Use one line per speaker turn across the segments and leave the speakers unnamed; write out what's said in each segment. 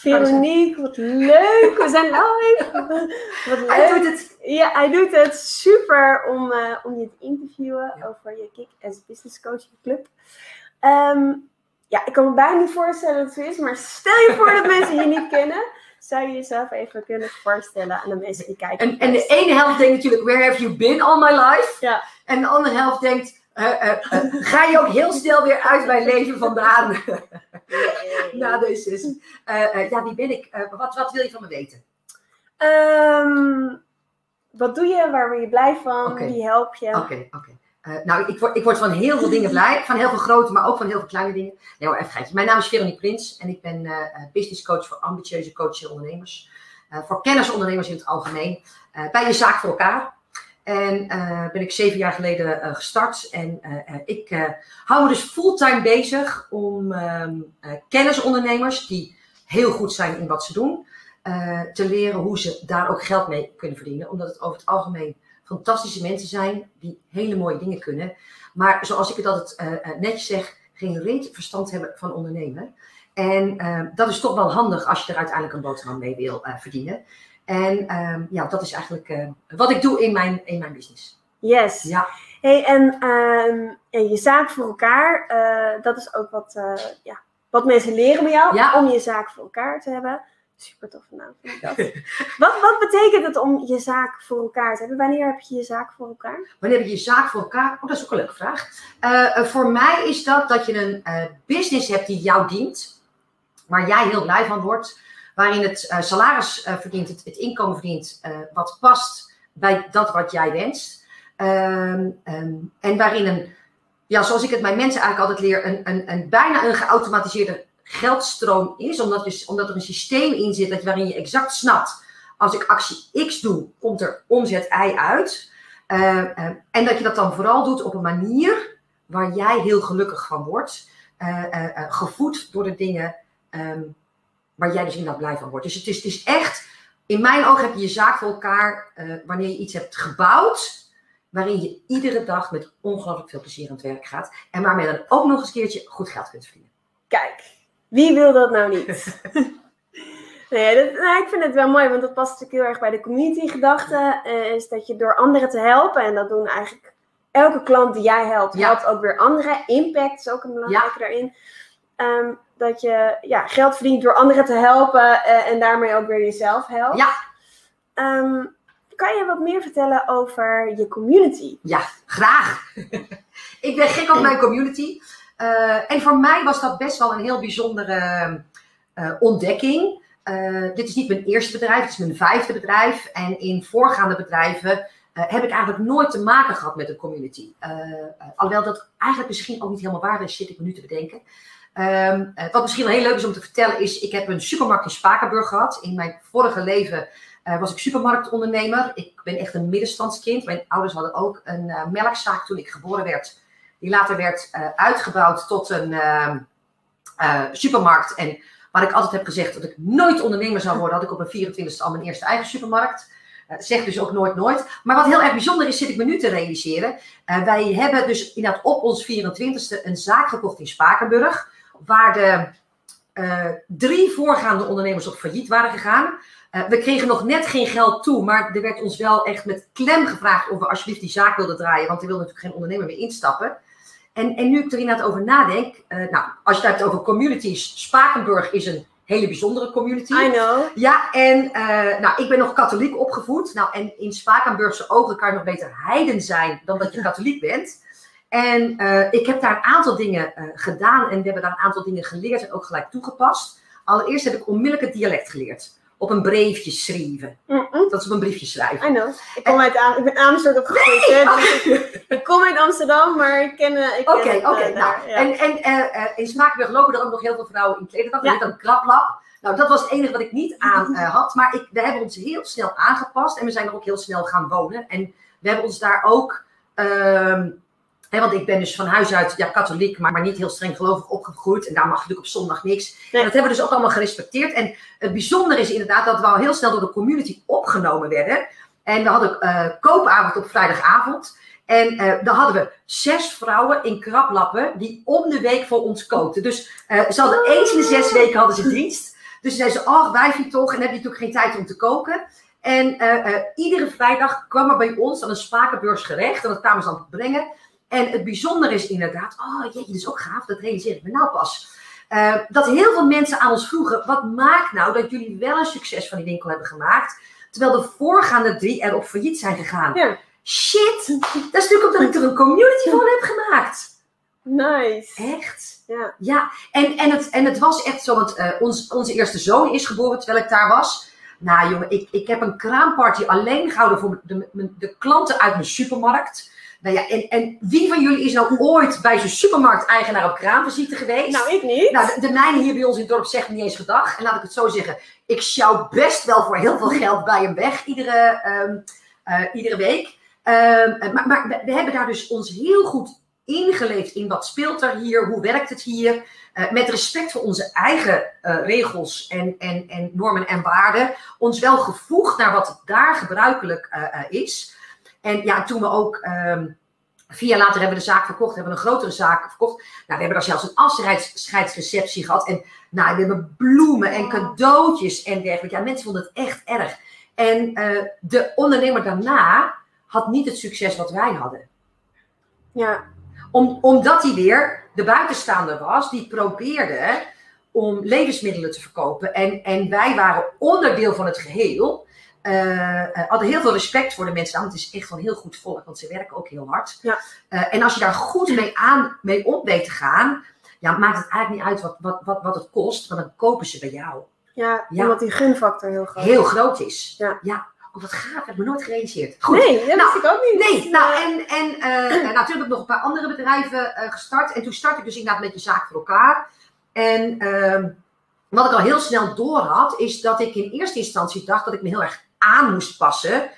Veronique, wat leuk. We zijn live. Wat leuk.
Hij doet het.
Ja, hij doet het. Super om, uh, om je te interviewen over je Kick as Business Coaching Club. Um, ja, ik kan me bijna niet voorstellen dat het zo is, maar stel je voor dat mensen je niet kennen. Zou je jezelf even kunnen voorstellen aan de mensen die kijken?
En, en de ene helft denkt natuurlijk, where have you been all my life?
Ja.
En de andere helft denkt, ga je ook heel snel weer uit mijn leven vandaan? Na deze sessie. ja, wie ben ik? wat, wat wil je van me weten?
Um, wat doe je? Waar ben je blij van? Wie help je?
Oké, oké. Uh, nou, ik word, ik word van heel veel dingen blij. Van heel veel grote, maar ook van heel veel kleine dingen. Nee hoor, even geitje. Mijn naam is Veronique Prins en ik ben uh, business coach voor ambitieuze coaches en ondernemers. Uh, voor kennisondernemers in het algemeen. bij je zaak voor elkaar. En ben ik zeven jaar geleden gestart. En ik hou me dus fulltime bezig om ehm, kennisondernemers die heel goed zijn in wat ze doen. te leren hoe ze daar ook geld mee kunnen verdienen. Omdat het over het algemeen fantastische mensen zijn die hele mooie dingen kunnen. Maar zoals ik het altijd netjes zeg, geen reet verstand hebben van ondernemen. En uh, dat is toch wel handig als je er uiteindelijk een boterham mee wil verdienen. En ehm, ja, dat is eigenlijk wat ik doe in mijn, in mijn business.
Yes.
Ja.
Hey, en, en je zaak voor elkaar, dat is ook wat, ja, wat mensen leren bij jou,
Ja.
om je zaak voor elkaar te hebben. Super toffe naam vind ik dat. wat, wat betekent het om je zaak voor elkaar te hebben? Wanneer heb je je zaak voor elkaar?
Wanneer heb je je zaak voor elkaar? Oh, dat is ook een leuke vraag. Uh, voor mij is dat dat je een business hebt die jou dient, waar jij heel blij van wordt, waarin het uh, salaris verdient, het, het, inkomen verdient, wat past bij dat wat jij wenst. Um, um, en waarin een, ja, zoals ik het mijn mensen eigenlijk altijd leer, een, een, een bijna een geautomatiseerde geldstroom is, omdat, omdat er een systeem in zit dat, waarin je exact snapt, als ik actie X doe, komt er omzet Y uit. Uh, en dat je dat dan vooral doet op een manier waar jij heel gelukkig van wordt. Gevoed door de dingen um, waar jij dus inderdaad blij van wordt. Dus het is, het is echt, in mijn ogen heb je je zaak voor elkaar wanneer je iets hebt gebouwd. Waarin je iedere dag met ongelooflijk veel plezier aan het werk gaat. En waarmee je dan ook nog eens een keertje goed geld kunt verdienen.
Kijk, wie wil dat nou niet? nee, dat, nou, ik vind het wel mooi, want dat past natuurlijk heel erg bij de community gedachte. Uh, is dat je door anderen te helpen, en dat doen eigenlijk elke klant die jij helpt,
Ja.
helpt ook weer anderen. Impact is ook een belangrijke daarin. Ehm, dat je ja, geld verdient door anderen te helpen eh, en daarmee ook weer jezelf helpt.
Ja.
Ehm, kan je wat meer vertellen over je community?
Ja, graag. ik ben gek op mijn community. Uh, en voor mij was dat best wel een heel bijzondere uh, ontdekking. Uh, dit is niet mijn eerste bedrijf, het is mijn vijfde bedrijf. En in voorgaande bedrijven heb ik eigenlijk nooit te maken gehad met een community. alhoewel dat eigenlijk misschien ook niet helemaal waar is, zit ik me nu te bedenken. Um, wat misschien heel leuk is om te vertellen is, ik heb een supermarkt in Spakenburg gehad. In mijn vorige leven was ik supermarktondernemer. Ik ben echt een middenstandskind. Mijn ouders hadden ook een melkzaak toen ik geboren werd. Die later werd uitgebouwd tot een uh, supermarkt. En waar ik altijd heb gezegd dat ik nooit ondernemer zou worden, had ik op mijn 24e al mijn eerste eigen supermarkt. zeg dus ook nooit, nooit. Maar wat heel erg bijzonder is, zit ik me nu te realiseren. wij hebben dus inderdaad op ons 24e een zaak gekocht in Spakenburg. Waar de drie voorgaande ondernemers op failliet waren gegaan. we kregen nog net geen geld toe, maar er werd ons wel echt met klem gevraagd of we alsjeblieft die zaak wilden draaien. Want er wilde natuurlijk geen ondernemer meer instappen. En, en nu ik er inderdaad over nadenk, uh, nou, als je het hebt over communities, Spakenburg is een hele bijzondere community.
I know.
Ja, en eh, nou, ik ben nog katholiek opgevoed. Nou, en in Spakenburgse ogen kan je nog beter heiden zijn dan dat je katholiek bent. En eh, ik heb daar een aantal dingen eh, gedaan en we hebben daar een aantal dingen geleerd en ook gelijk toegepast. Allereerst heb ik onmiddellijk het dialect geleerd. Op een briefje schrijven. Dat is op een briefje schrijven.
I know. Ik, kom uit Am ik ben Amersfoort opgegroeid. hè, dus ik, ik kom uit Amsterdam, maar ik ken, eh,
Oké, oké. nou,
ja.
En, en eh, in Smakenburg lopen er ook nog heel veel vrouwen in klederdag. Dat
Ja.
heet dan kraplap. Nou, dat was het enige wat ik niet aan had. Maar ik, we hebben ons heel snel aangepast. En we zijn er ook heel snel gaan wonen. En we hebben ons daar ook... ehm, want ik ben dus van huis uit ja, katholiek, maar, maar niet heel streng gelovig opgegroeid. En daar mag natuurlijk op zondag niks.
Nee.
En dat hebben we dus ook allemaal gerespecteerd. En het bijzondere is inderdaad dat we al heel snel door de community opgenomen werden. En we hadden eh, koopavond op vrijdagavond. En eh dan hadden we zes vrouwen in kraplappen die om de week voor ons kookten. Dus eh, ze hadden eens in de zes weken hadden ze dienst. Dus zeiden ze, oh wijfie toch, en heb je natuurlijk geen tijd om te koken. En iedere vrijdag kwam er bij ons dan een spakenbeurs gerecht. En dat kwamen ze dan brengen. En het bijzondere is inderdaad, oh jeetje, dat is ook gaaf, dat realiseer ik me nou pas. Eh, dat heel veel mensen aan ons vroegen, wat maakt nou dat jullie wel een succes van die winkel hebben gemaakt, terwijl de voorgaande drie erop failliet zijn gegaan?
Ja.
Shit, dat is natuurlijk omdat ik er een community van heb gemaakt.
Nice.
Echt?
Ja.
Ja, en, en, het, en het was echt zo, want eh, ons, onze eerste zoon is geboren terwijl ik daar was. Nou jongen, ik, ik heb een kraamparty alleen gehouden voor de, de, de klanten uit mijn supermarkt. Nou ja, en, en wie van jullie is nou ooit bij zo'n supermarkteigenaar op kraamvisite geweest?
Nou, ik niet.
Nou, de, de mijne hier bij ons in het dorp zegt niet eens gedag. En laat ik het zo zeggen, ik sjouw best wel voor heel veel geld bij hem weg iedere, ehm, eh, iedere week. Ehm, maar maar we, we hebben daar dus ons heel goed ingeleefd in wat speelt er hier, hoe werkt het hier. Eh, met respect voor onze eigen eh, regels en, en, en normen en waarden. Ons wel gevoegd naar wat daar gebruikelijk eh, eh, is. En ja, toen we ook ehm, vier jaar later hebben we de zaak verkocht, hebben we een grotere zaak verkocht. Nou, we hebben daar zelfs een afscheidsreceptie gehad. En nou, we hebben bloemen en cadeautjes en dergelijke. Ja, mensen vonden het echt erg. En eh, de ondernemer daarna had niet het succes wat wij hadden.
Ja.
Om, omdat hij weer de buitenstaander was, die probeerde om levensmiddelen te verkopen. En, en wij waren onderdeel van het geheel. Eh, eh, hadden heel veel respect voor de mensen. daar, Want het is echt wel heel goed volk, want ze werken ook heel hard.
Ja.
Eh, en als je daar goed mee, aan, mee om weet te gaan, ja, maakt het eigenlijk niet uit wat, wat, wat, wat het kost, want dan kopen ze bij jou.
Ja,
Ja.
omdat die gunfactor heel groot
Heel groot is.
Ja.
ja. Oh, wat gaaf, heb ik me nooit gerealiseerd. Goed.
Nee, dat
Nou,
wist ik ook niet.
Nee, nou en, en eh, nou, natuurlijk heb ik nog een paar andere bedrijven eh, gestart. En toen startte ik dus inderdaad met je zaak voor elkaar. En ehm, wat ik al heel snel door had, is dat ik in eerste instantie dacht dat ik me heel erg aan moest passen.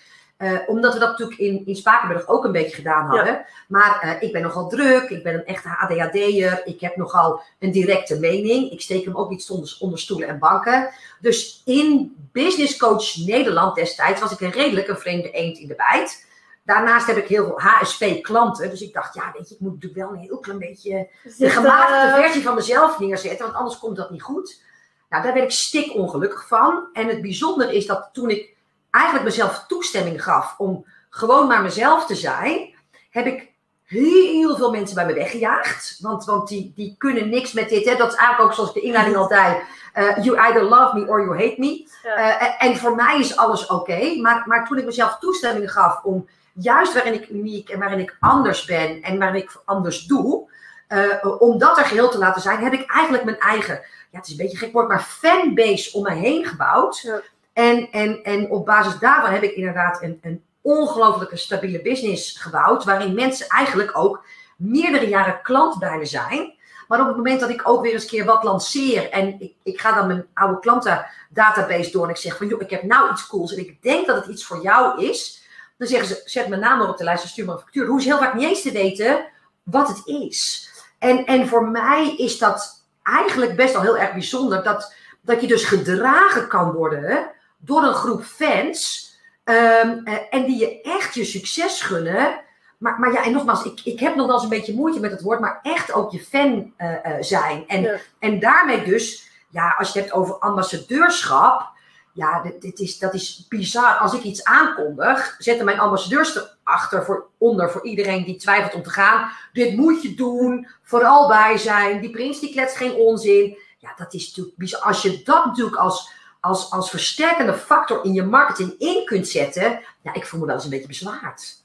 Eh, omdat we dat natuurlijk in, in Spakenburg ook een beetje gedaan hadden. Maar eh, ik ben nogal druk, ik ben een echte ADHD'er, ik heb nogal een directe mening. Ik steek hem ook niet onder, onder stoelen en banken. Dus in Business Coach Nederland destijds was ik een redelijk een vreemde eend in de bijt. Daarnaast heb ik heel veel HSP-klanten. Dus ik dacht, ja, weet je, ik moet natuurlijk wel een heel klein beetje de gemaakte
eh,
versie van mezelf neerzetten, want anders komt dat niet goed. Nou, daar werd ik stik ongelukkig van. En het bijzondere is dat toen ik eigenlijk mezelf toestemming gaf om gewoon maar mezelf te zijn, heb ik heel veel mensen bij me weggejaagd. Want, want die, die kunnen niks met dit. Hè? Dat is eigenlijk ook zoals de inleiding al zei. eh, you either love me or you hate me.
Ja.
Eh, en- voor mij is alles oké. maar, maar toen ik mezelf toestemming gaf om juist waarin ik uniek en waarin ik anders ben en waarin ik anders doe, eh, om dat er geheel te laten zijn, heb ik eigenlijk mijn eigen, ja, het is een beetje gek woord, maar fanbase om me heen gebouwd.
Ja.
En, en, en op basis daarvan heb ik inderdaad een, een ongelooflijke stabiele business gebouwd, waarin mensen eigenlijk ook meerdere jaren klant bij me zijn. Maar op het moment dat ik ook weer eens een keer wat lanceer en ik, ik ga dan mijn oude klantendatabase door en ik zeg van joh, ik heb nou iets cools en ik denk dat het iets voor jou is, dan zeggen ze, zet mijn naam maar op de lijst en stuur maar een factuur. Hoeven ze heel vaak niet eens te weten wat het is. En, en voor mij is dat eigenlijk best wel heel erg bijzonder dat, dat je dus gedragen kan worden door een groep fans ehm, eh, en die je echt je succes gunnen. Maar, maar ja, en nogmaals, ik, ik heb nog wel eens een beetje moeite met het woord, maar echt ook je fan eh, eh, zijn. En,
Ja.
en daarmee dus, ja, als je het hebt over ambassadeurschap, ja, dit, dit is, dat is bizar. Als ik iets aankondig, zetten mijn ambassadeurs erachter voor, onder voor iedereen die twijfelt om te gaan. Dit moet je doen, vooral bij zijn. Die prins die kletst geen onzin. Ja, dat is natuurlijk bizar. Als je dat natuurlijk als, als, als versterkende factor in je marketing in kunt zetten. Ja, ik voel me wel eens een beetje bezwaard.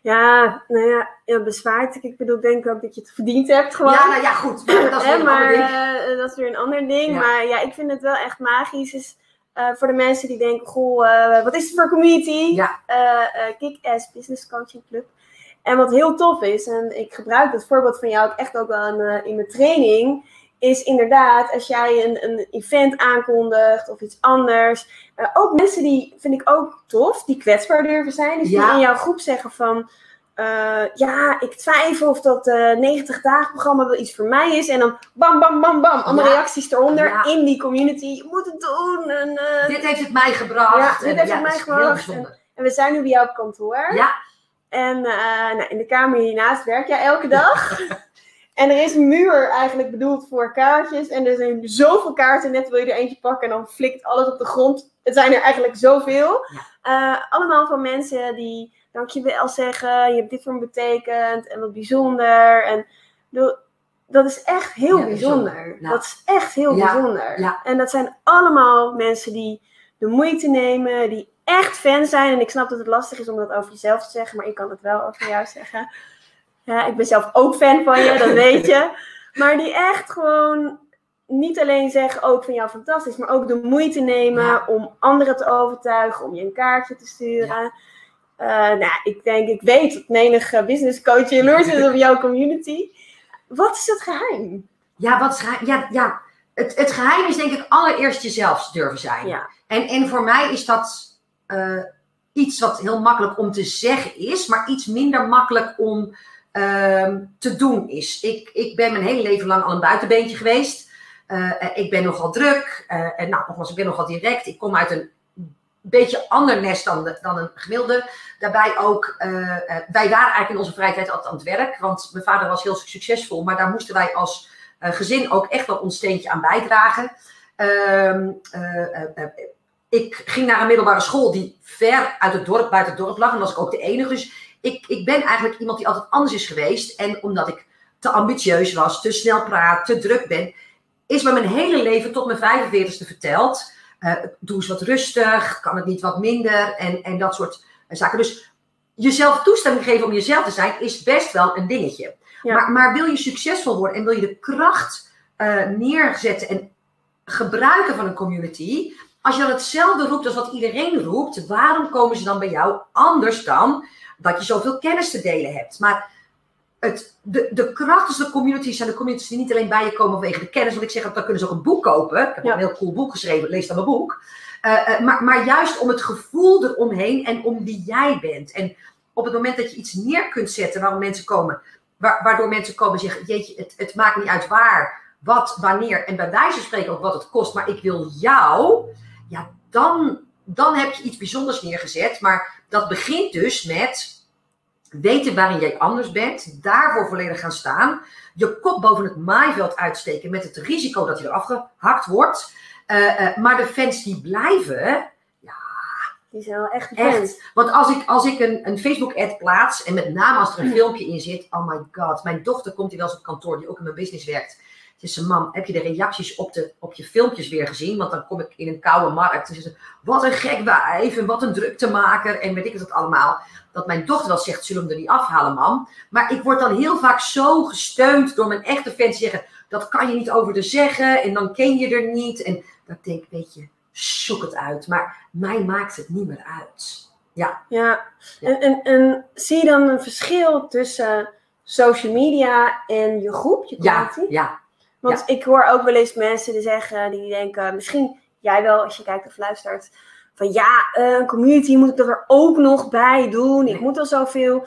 Ja, nou ja, ja bezwaard. Ik bedoel, ik denk ook dat je het verdiend hebt gewoon.
Ja, nou ja, goed. Maar dat is weer een
maar,
ander ding.
eh, dat is weer een ander ding.
Ja.
Maar ja, ik vind het wel echt magisch. Dus, eh, voor de mensen die denken, goh, eh, wat is het voor community?
Ja.
Kick-Ass Business Coaching Club. En wat heel tof is, en ik gebruik het voorbeeld van jou ook echt ook wel in, in mijn training, is inderdaad als jij een, een event aankondigt of iets anders. eh, ook mensen die, vind ik ook tof, die kwetsbaar durven zijn. Dus
Ja.
die in jouw groep zeggen van, eh, ja, ik twijfel of dat eh 90 dagen programma wel iets voor mij is. En dan bam, bam, bam, bam, allemaal
Ja.
reacties eronder
Ja.
in die community. Je moet het doen. En, eh,
Dit heeft het mij gebracht.
Ja, dit
En
heeft het mij gebracht.
Bijzonder.
en we zijn nu bij jou op kantoor.
Ja,
En eh, nou, in de kamer hiernaast werk jij elke dag. en er is een muur eigenlijk bedoeld voor kaartjes. En er zijn zoveel kaarten, net wil je er eentje pakken en dan flikt alles op de grond. Het zijn er eigenlijk zoveel. Eh, allemaal van mensen die dankjewel zeggen. Je hebt dit voor me betekend en wat bijzonder. En dat is echt heel
Ja, bijzonder.
bijzonder.
Nou.
Dat is echt heel bijzonder.
ja.
En dat zijn allemaal mensen die de moeite nemen, die echt fan zijn. En ik snap dat het lastig is om dat over jezelf te zeggen, maar ik kan het wel over jou zeggen. Ja, ik ben zelf ook fan van je, dat weet je. Maar die echt gewoon niet alleen zeggen ook van jou fantastisch, maar ook de moeite nemen
Ja.
om anderen te overtuigen, om je een kaartje te sturen. Eh, nou, ik denk, ik weet dat menige business coach jaloers is op jouw community. Wat is het geheim?
ja, wat is? Ja, ja. Het, het geheim is denk ik allereerst jezelf durven zijn.
Ja,
En, en voor mij is dat eh, iets wat heel makkelijk om te zeggen is, maar iets minder makkelijk om ehm, te doen is. Ik, ik ben mijn hele leven lang al een buitenbeentje geweest. Eh, ik ben nogal druk. eh, en nou, nogmaals, ik ben nogal direct. Ik kom uit een beetje ander nest dan, dan een gemiddelde. Daarbij ook, eh, wij waren eigenlijk in onze vrije tijd altijd aan het werk. Want mijn vader was heel succesvol. Maar daar moesten wij als gezin ook echt wel ons steentje aan bijdragen. Ehm, eh, eh, eh, ik ging naar een middelbare school die ver uit het dorp, buiten het dorp lag. En was ik ook de enige. Dus ik, ik ben eigenlijk iemand die altijd anders is geweest. En omdat ik te ambitieus was, te snel praat, te druk ben, is me mijn hele leven tot mijn 45ste verteld. eh, doe eens wat rustig, kan het niet wat minder en, en dat soort eh, zaken. Dus jezelf toestemming geven om jezelf te zijn is best wel een dingetje.
Ja.
Maar, maar wil je succesvol worden en wil je de kracht eh, neerzetten en gebruiken van een community, als je dan hetzelfde roept als wat iedereen roept, waarom komen ze dan bij jou anders dan dat je zoveel kennis te delen hebt? Maar het, de, de krachtigste communities zijn de communities die niet alleen bij je komen vanwege de kennis. Want ik zeg, dan kunnen ze ook een boek kopen. Ik heb
Ja.
een heel cool boek geschreven, lees dan mijn boek. Eh, eh, maar, maar juist om het gevoel eromheen en om wie jij bent. En op het moment dat je iets neer kunt zetten waarom mensen komen, wa- waardoor mensen komen en zeggen: Jeetje, het, het maakt niet uit waar, wat, wanneer. En bij wijze van spreken ook wat het kost, maar ik wil jou. Ja, dan, dan heb je iets bijzonders neergezet. Maar dat begint dus met weten waarin jij anders bent, daarvoor volledig gaan staan, je kop boven het maaiveld uitsteken met het risico dat je eraf gehakt wordt. Eh, eh, maar de fans die blijven,
die zijn wel echt fans.
echt. Want als ik, als ik een, een Facebook-ad plaats en met name als er een filmpje in zit, oh my god, mijn dochter komt hier wel eens op kantoor die ook in mijn business werkt. Zegt, mam, heb je de reacties op, de, op je filmpjes weer gezien? Want dan kom ik in een koude markt en ze wat een gek wijf en wat een druktemaker en weet ik het allemaal. Dat mijn dochter wel zegt, zullen we hem er niet afhalen, mam? Maar ik word dan heel vaak zo gesteund door mijn echte fans die zeggen, dat kan je niet over de zeggen en dan ken je er niet. En dat ik denk, weet je, zoek het uit. Maar mij maakt het niet meer uit. Ja,
Ja, en, en, en zie je dan een verschil tussen social media en je groep, je
ja, ja.
Want ik hoor ook wel eens mensen die zeggen, die denken, misschien jij wel als je kijkt of luistert, van ja, eh, een community moet ik er ook nog bij doen. Ik moet al zoveel.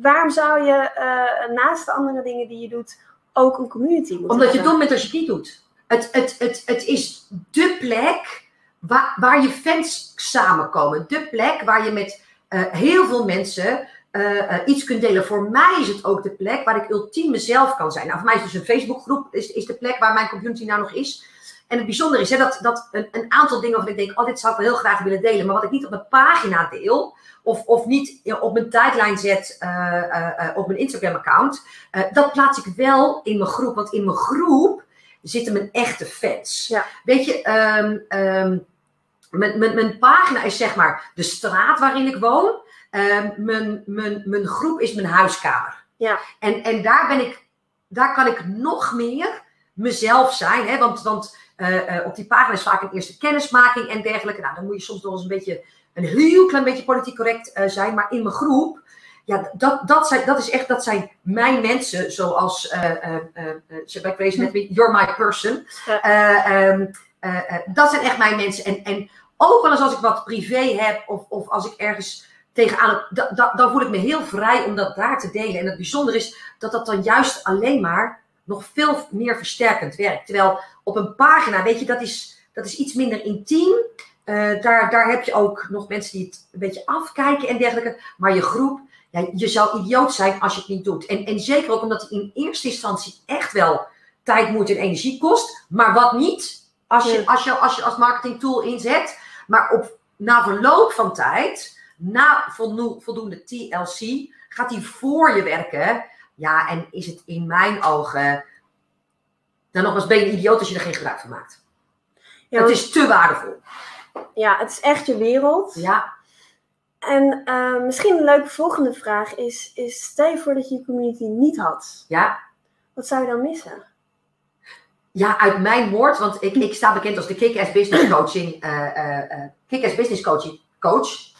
Waarom zou je eh, naast de andere dingen die je doet ook een community moeten
Omdat je dom bent als je het niet doet. Het, het, het, het is de plek waar, waar je fans samenkomen. De plek waar je met eh, heel veel mensen eh, eh, iets kunt delen. Voor mij is het ook de plek waar ik ultiem mezelf kan zijn. Nou, voor mij is dus een Facebookgroep is, is de plek waar mijn community nou nog is. En het bijzondere is hè, dat, dat een, een aantal dingen waarvan ik denk, oh, dit zou ik wel heel graag willen delen. Maar wat ik niet op mijn pagina deel, of, of niet op mijn tijdlijn zet eh, op mijn Instagram-account, dat plaats ik wel in mijn groep. Want in mijn groep, zitten mijn echte fans.
Ja.
Weet je, ehm, ehm, mijn, mijn, mijn pagina is zeg maar de straat waarin ik woon. Ehm, mijn, mijn, mijn groep is mijn huiskamer.
Ja.
En, en daar, ben ik, daar kan ik nog meer mezelf zijn. Hè? Want, want eh, eh, op die pagina is vaak een eerste kennismaking en dergelijke. Nou, dan moet je soms nog eens een beetje, een heel klein beetje politiek correct eh, zijn. Maar in mijn groep, ja, dat, dat, zijn, dat is echt, dat zijn mijn mensen. Zoals, uh, bij Crazy net weer, you're my person.
Ja.
Eh, ehm, eh, eh, dat zijn echt mijn mensen. En, en ook wel eens als ik wat privé heb of, of als ik ergens tegenaan, da, da, dan voel ik me heel vrij om dat daar te delen. En het bijzondere is dat dat dan juist alleen maar nog veel meer versterkend werkt. Terwijl op een pagina, weet je, dat is, dat is iets minder intiem. Eh, daar, daar heb je ook nog mensen die het een beetje afkijken en dergelijke. Maar je groep, ja, je zou idioot zijn als je het niet doet. En, en zeker ook omdat het in eerste instantie echt wel tijd, moeite en energie kost. Maar wat niet, als je als, je, als, je als marketingtool inzet. Maar op, na verloop van tijd, na voldo- voldoende TLC, gaat die voor je werken. Ja, en is het in mijn ogen. Dan nogmaals, ben je een idioot als je er geen gebruik van maakt.
Ja,
het is te waardevol.
ja, het is echt je wereld.
Ja,
En eh, misschien een leuke volgende vraag is, is: stel je voor dat je je community niet had.
ja.
Wat zou je dan missen?
Ja, uit mijn woord, want ik, ik sta bekend als de Kick-Ass Business Coaching, eh, Kick-Ass Business Coaching Coach.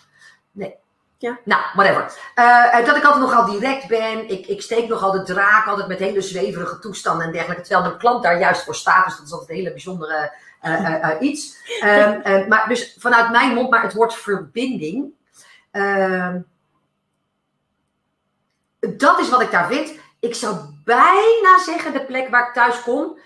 Ja.
Nou, whatever. Eh, eh, dat ik altijd nogal direct ben. Ik, ik steek nogal de draak, altijd met hele zweverige toestanden en dergelijke. Terwijl mijn klant daar juist voor staat. Dus dat is altijd een hele bijzondere eh, iets. Ehm, eh, maar dus vanuit mijn mond, maar het woord verbinding. Ehm, dat is wat ik daar vind. Ik zou bijna zeggen de plek waar ik thuis kom.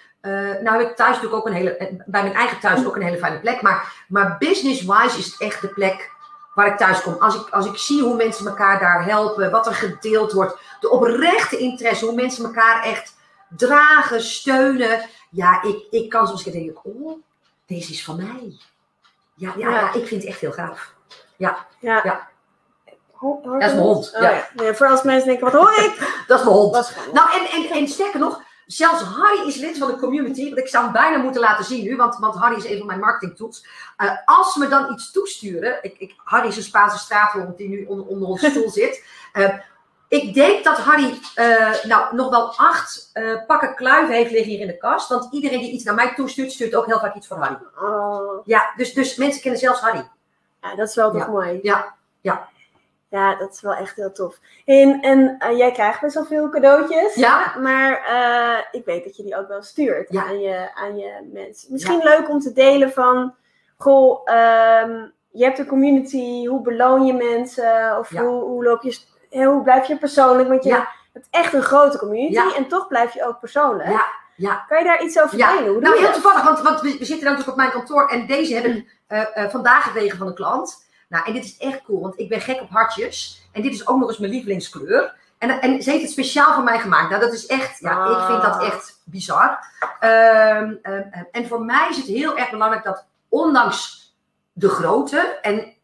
Nou heb ik thuis natuurlijk ook een hele, bij mijn eigen thuis ook een hele fijne plek. Maar, maar business-wise is het echt de plek waar ik thuis kom. Als ik, als ik zie hoe mensen elkaar daar helpen, wat er gedeeld wordt. De oprechte interesse, hoe mensen elkaar echt dragen, steunen. Ja, ik, ik kan soms denken, oh, deze is van mij. Ja, ja, ik vind het echt heel gaaf.
Ja.
Ja.
Ho-
Dat is
een
mijn hond,
Oh,
ja.
ja. Voor als mensen denken: wat hoor ik?
Dat is mijn hond. Nou, en, en, en sterker nog, zelfs Harry is lid van de community. Want ik zou hem bijna moeten laten zien nu, want, want Harry is een van mijn marketing tools. Eh, als me dan iets toesturen, ik, ik, Harry is een Spaanse straathond die nu onder, onder onze stoel zit. Eh, ik denk dat Harry eh, nou, nog wel acht pakken kluiven heeft liggen hier in de kast. Want iedereen die iets naar mij toestuurt, stuurt ook heel vaak iets voor Harry.
Oh,
Ja, dus, dus mensen kennen zelfs Harry.
ja, dat is wel toch
Ja.
mooi.
Ja, ja.
Ja, dat is wel echt heel tof. En, en eh, jij krijgt best wel veel cadeautjes.
Ja.
Maar eh, ik weet dat je die ook wel stuurt
Ja.
aan, je, aan je mensen. Misschien leuk om te delen van... Goh, ehm, je hebt een community. Hoe beloon je mensen? Of
Ja.
hoe, hoe, loop je, hoe blijf je persoonlijk? Want je hebt echt een grote community. En toch blijf je ook persoonlijk.
Ja, ja.
Kan je daar iets over
Ja,
delen? Hoe
nou heel toevallig, want, want we, we zitten natuurlijk op mijn kantoor en deze heb ik eh, eh, vandaag gekregen van een klant. Nou, en dit is echt cool, want ik ben gek op hartjes. En dit is ook nog eens mijn lievelingskleur. En, en ze heeft het speciaal voor mij gemaakt. Nou, dat is echt, ja, ik vind dat
Ah.
echt bizar. Ehm, ehm, ehm, en voor mij is het heel erg belangrijk dat, ondanks de grootte, en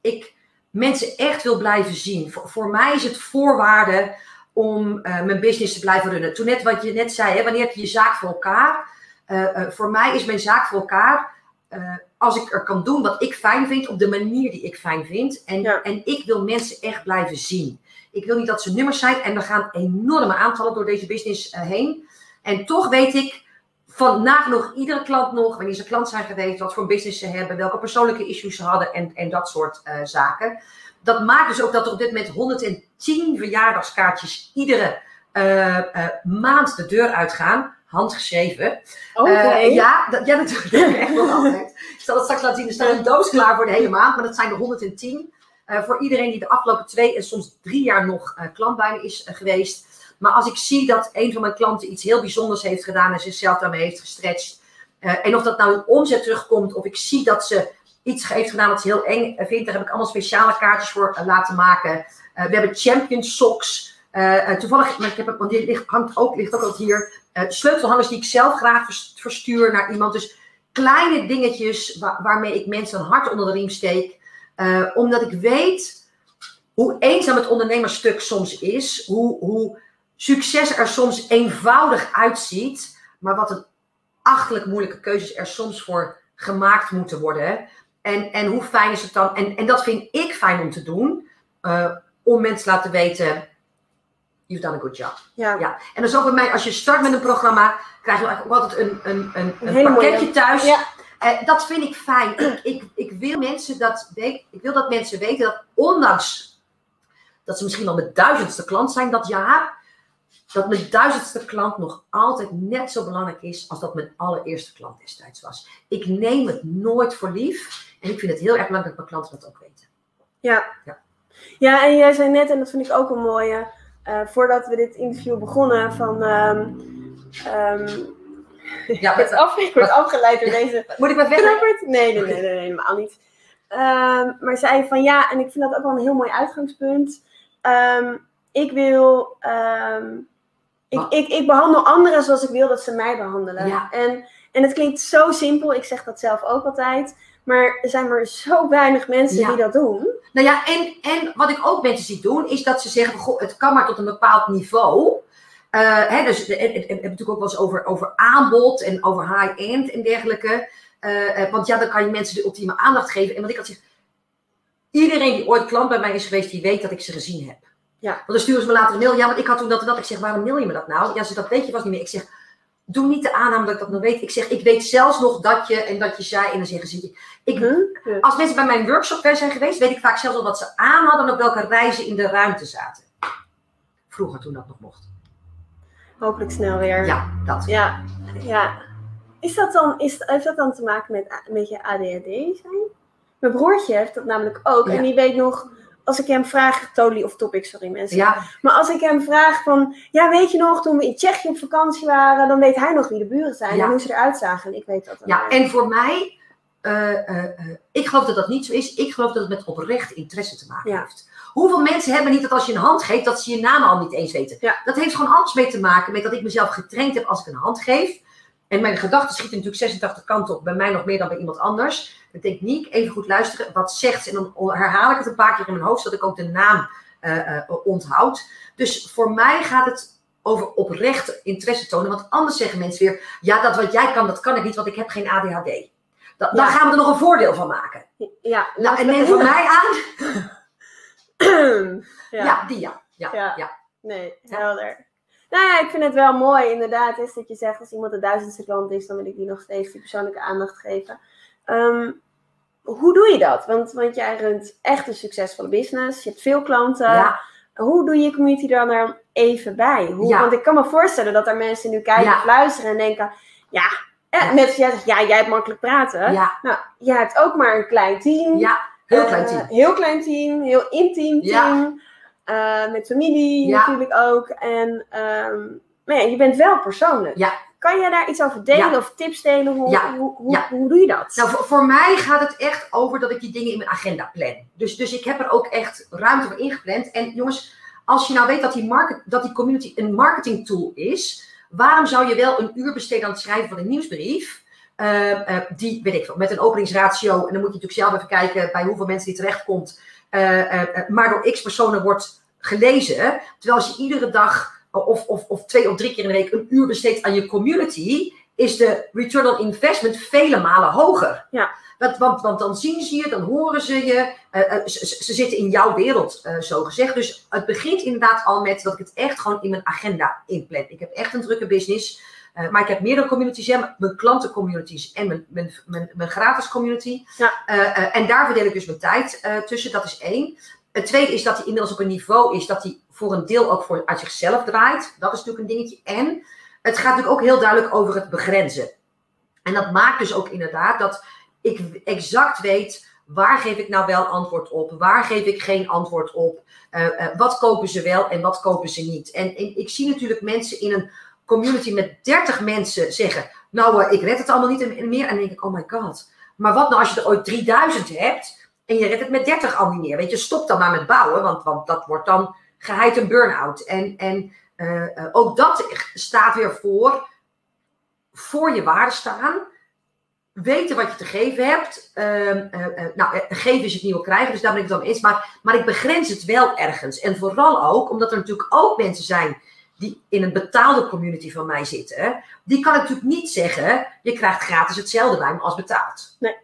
ik mensen echt wil blijven zien. Voor, voor mij is het voorwaarde om eh, mijn business te blijven runnen. Toen net wat je net zei, hè, wanneer heb je je zaak voor elkaar? Eh, eh, voor mij is mijn zaak voor elkaar eh, als ik er kan doen wat ik fijn vind, op de manier die ik fijn vind. En,
Ja.
en ik wil mensen echt blijven zien. Ik wil niet dat ze nummers zijn en er gaan enorme aantallen door deze business eh, heen. En toch weet ik van nagenoeg iedere klant nog, wanneer ze klant zijn geweest, wat voor business ze hebben, welke persoonlijke issues ze hadden en, en dat soort eh, zaken. Dat maakt dus ook dat er op dit moment 110 verjaardagskaartjes iedere maand de deur uitgaan. Handgeschreven.
Oké.
Eh, ja, dat, ja, dat doe ik echt nog altijd. Ik zal het straks laten zien. Er staat een doos klaar voor de hele maand, maar dat zijn er 110. Eh, voor iedereen die de afgelopen twee en soms drie jaar nog eh, klant bij me is geweest. Maar als ik zie dat een van mijn klanten iets heel bijzonders heeft gedaan en zichzelf daarmee heeft gestretched. en of dat nou in omzet terugkomt, of ik zie dat ze iets heeft gedaan wat ze heel eng vindt, daar heb ik allemaal speciale kaartjes voor laten maken. We hebben champion socks. Eh, eh, toevallig, maar ik heb, want die ligt, hangt ook, ligt ook altijd hier. eh, sleutelhangers die ik zelf graag vers- verstuur naar iemand. Dus kleine dingetjes wa- waarmee ik mensen een hart onder de riem steek. Omdat ik weet hoe eenzaam het ondernemersstuk soms is. Hoe, hoe succes er soms eenvoudig uitziet. Maar wat een achterlijk moeilijke keuzes er soms voor gemaakt moeten worden. En, en hoe fijn is het dan? En, en dat vind ik fijn om te doen. om mensen te laten weten, you've done a good job.
Ja.
Ja. En dat is ook bij mij, als je start met een programma, krijg je eigenlijk ook altijd een, een, een,
Een
pakketje thuis.
Ja.
Eh, dat vind ik fijn. Ik, ik, ik, wil mensen dat, ik wil dat mensen weten dat ondanks dat ze misschien al met duizendste klant zijn dat jaar, dat mijn duizendste klant nog altijd net zo belangrijk is als dat mijn allereerste klant destijds was. Ik neem het nooit voor lief en ik vind het heel erg belangrijk dat mijn klanten dat ook weten.
Ja.
Ja.
ja, en jij zei net, en dat vind ik ook een mooie, voordat we dit interview begonnen, van. ehm ehm,
Ja,
ik word af- ik word afgeleid door deze
Moet ik verder?
knappert. Nee, nee, nee, nee, helemaal niet. Ehm, maar zei van ja, en ik vind dat ook wel een heel mooi uitgangspunt. Ik wil. ik,
Wat?
ik, ik behandel anderen zoals ik wil dat ze mij behandelen.
Ja.
En, en het klinkt zo simpel, ik zeg dat zelf ook altijd. Maar er zijn maar zo weinig mensen
Ja.
die dat doen.
Nou ja, en, en wat ik ook mensen zie doen, is dat ze zeggen, goh, het kan maar tot een bepaald niveau. Eh, hè, dus we hebben natuurlijk ook wel eens over, over aanbod en over high-end en dergelijke. Eh, eh, want ja, dan kan je mensen de ultieme aandacht geven. En wat ik altijd zeg, iedereen die ooit klant bij mij is geweest, die weet dat ik ze gezien heb.
Ja.
Want dan sturen ze me later een mail, ja, want ik had toen dat en dat. Ik zeg, waarom mail je me dat nou? Ja, ze dat weet je was niet meer. Ik zeg, doe niet de aanname dat ik dat nog weet. Ik zeg, ik weet zelfs nog dat je en dat je zei. En dan zeggen ze, ik,
Huh?
als mensen bij mijn workshop zijn geweest, weet ik vaak zelfs al wat ze aan hadden en op welke reizen in de ruimte zaten. Vroeger toen dat nog mocht.
Hopelijk snel weer.
Ja, dat.
Ja, ja. Is dat dan, is, heeft dat dan te maken met, met je ADHD zijn? Mijn broertje heeft dat namelijk ook.
Ja.
En die weet nog, als ik hem vraag, totally off topic, sorry mensen.
Ja,
Maar als ik hem vraag van, ja weet je nog, toen we in Tsjechië op vakantie waren, dan weet hij nog wie de buren zijn
Ja.
en hoe ze eruit zagen. En ik weet dat
ja, en voor mij, eh, eh, eh, ik geloof dat dat niet zo is. Ik geloof dat het met oprecht interesse te maken
Ja.
heeft. Hoeveel mensen hebben niet dat als je een hand geeft, dat ze je naam al niet eens weten?
Ja.
Dat heeft gewoon alles mee te maken met dat ik mezelf getraind heb als ik een hand geef. En mijn gedachten schieten natuurlijk 86 kanten op. Bij mij nog meer dan bij iemand anders. Denk niet, even goed luisteren. Wat zegt ze? En dan herhaal ik het een paar keer in mijn hoofd, zodat ik ook de naam eh, onthoud. Dus voor mij gaat het over oprecht interesse tonen. Want anders zeggen mensen weer, ja, dat wat jij kan, dat kan ik niet, want ik heb geen ADHD. Da- Dan
Ja.
gaan we er nog een voordeel van maken.
Ja,
Nou, en neem van mij aan.
ja.
Ja, die ja. Ja,
Ja.
ja.
Nee, helder. Nou ja, ik vind het wel mooi inderdaad, is dat je zegt als iemand de duizendste klant is, dan wil ik die nog steeds die persoonlijke aandacht geven. Ehm, hoe doe je dat? Want, want jij runt echt een succesvolle business, je hebt veel klanten.
Ja.
Hoe doe je community dan er even bij? Hoe,
Ja.
Want ik kan me voorstellen dat er mensen nu kijken
Ja.
luisteren en denken, ja, eh, net als jij zegt, ja, jij hebt makkelijk praten.
Ja,
Nou, jij hebt ook maar een klein team.
ja, heel
Eh,
klein team.
Heel klein team, heel intiem team. Eh, met familie natuurlijk ook. En ehm, maar ja, je bent wel persoonlijk.
Ja.
Kan jij daar iets over delen
Ja.
of tips delen? Hoe,
Ja.
hoe, hoe,
Ja.
hoe doe je dat?
Nou, voor, voor mij gaat het echt over dat ik die dingen in mijn agenda plan. Dus, dus ik heb er ook echt ruimte voor ingepland. En jongens, als je nou weet dat die, market, dat die community een marketing tool is, waarom zou je wel een uur besteden aan het schrijven van een nieuwsbrief? eh, eh, die, weet ik veel, met een openingsratio. En dan moet je natuurlijk zelf even kijken bij hoeveel mensen die terechtkomt. eh, eh, maar door x personen wordt gelezen. Terwijl als je iedere dag of, of, of twee of drie keer in de week een uur besteedt aan je community, is de return on investment vele malen hoger.
Ja.
Want, want, want dan zien ze je, dan horen ze je. eh, eh, ze, zitten in jouw wereld, eh, zo gezegd. Dus het begint inderdaad al met dat ik het echt gewoon in mijn agenda inplan. Ik heb echt een drukke business. maar ik heb meerdere communities, hè, mijn klantencommunities en mijn, mijn, mijn, mijn gratis community.
Ja.
En daar verdeel ik dus mijn tijd tussen. Dat is één. Het tweede is dat hij inmiddels op een niveau is dat hij voor een deel ook voor, uit zichzelf draait. Dat is natuurlijk een dingetje. En het gaat natuurlijk ook heel duidelijk over het begrenzen. En dat maakt dus ook inderdaad dat ik exact weet waar geef ik nou wel antwoord op, waar geef ik geen antwoord op, eh, eh, wat kopen ze wel en wat kopen ze niet. En, ik zie natuurlijk mensen in een community met 30 mensen zeggen, nou eh, ik red het allemaal niet meer. En dan denk ik, oh my god. Maar wat nou als je er ooit 3000 hebt en je redt het met 30 al niet meer. Weet je, stop dan maar met bouwen, want, want dat wordt dan geheid een burn-out. En, en eh, eh, ook dat staat weer voor, voor je waarde staan. Weten wat je te geven hebt. Eh, eh, nou, geven is het nieuwe krijgen, dus daar ben ik het dan eens. Maar, maar ik begrens het wel ergens. En vooral ook, omdat er natuurlijk ook mensen zijn die in een betaalde community van mij zitten, die kan ik natuurlijk niet zeggen, je krijgt gratis hetzelfde bij me als betaald.
Nee.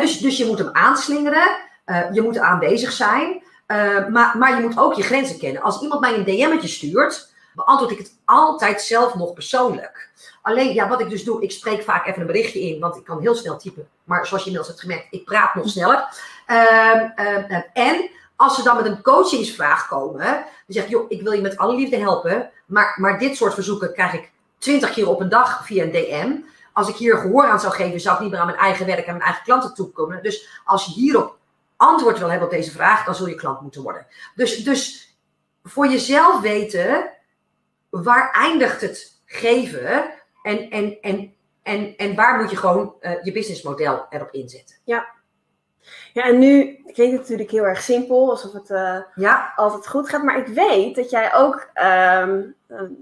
Dus, dus je moet hem aanslingeren, eh, je moet aanwezig zijn, eh, maar, maar je moet ook je grenzen kennen. Als iemand mij een DM'tje stuurt, beantwoord ik het altijd zelf nog persoonlijk. Alleen, ja, wat ik dus doe, ik spreek vaak even een berichtje in, want ik kan heel snel typen. Maar zoals je inmiddels hebt gemerkt, ik praat nog sneller. Ehm, ehm, en als ze dan met een coachingsvraag komen, dan zeg ik, joh, ik wil je met alle liefde helpen, maar, maar dit soort verzoeken krijg ik twintig keer op een dag via een DM. Als ik hier gehoor aan zou geven, zou ik niet meer aan mijn eigen werk en mijn eigen klanten toekomen. Dus als je hierop antwoord wil hebben op deze vraag, dan zul je klant moeten worden. Dus, dus voor jezelf weten, waar eindigt het geven en, en, en, en, en waar moet je gewoon uh, je businessmodel erop inzetten.
Ja. Ja, en nu klinkt het natuurlijk heel erg simpel, alsof het uh,
ja.
altijd goed gaat. Maar ik weet dat jij ook, um,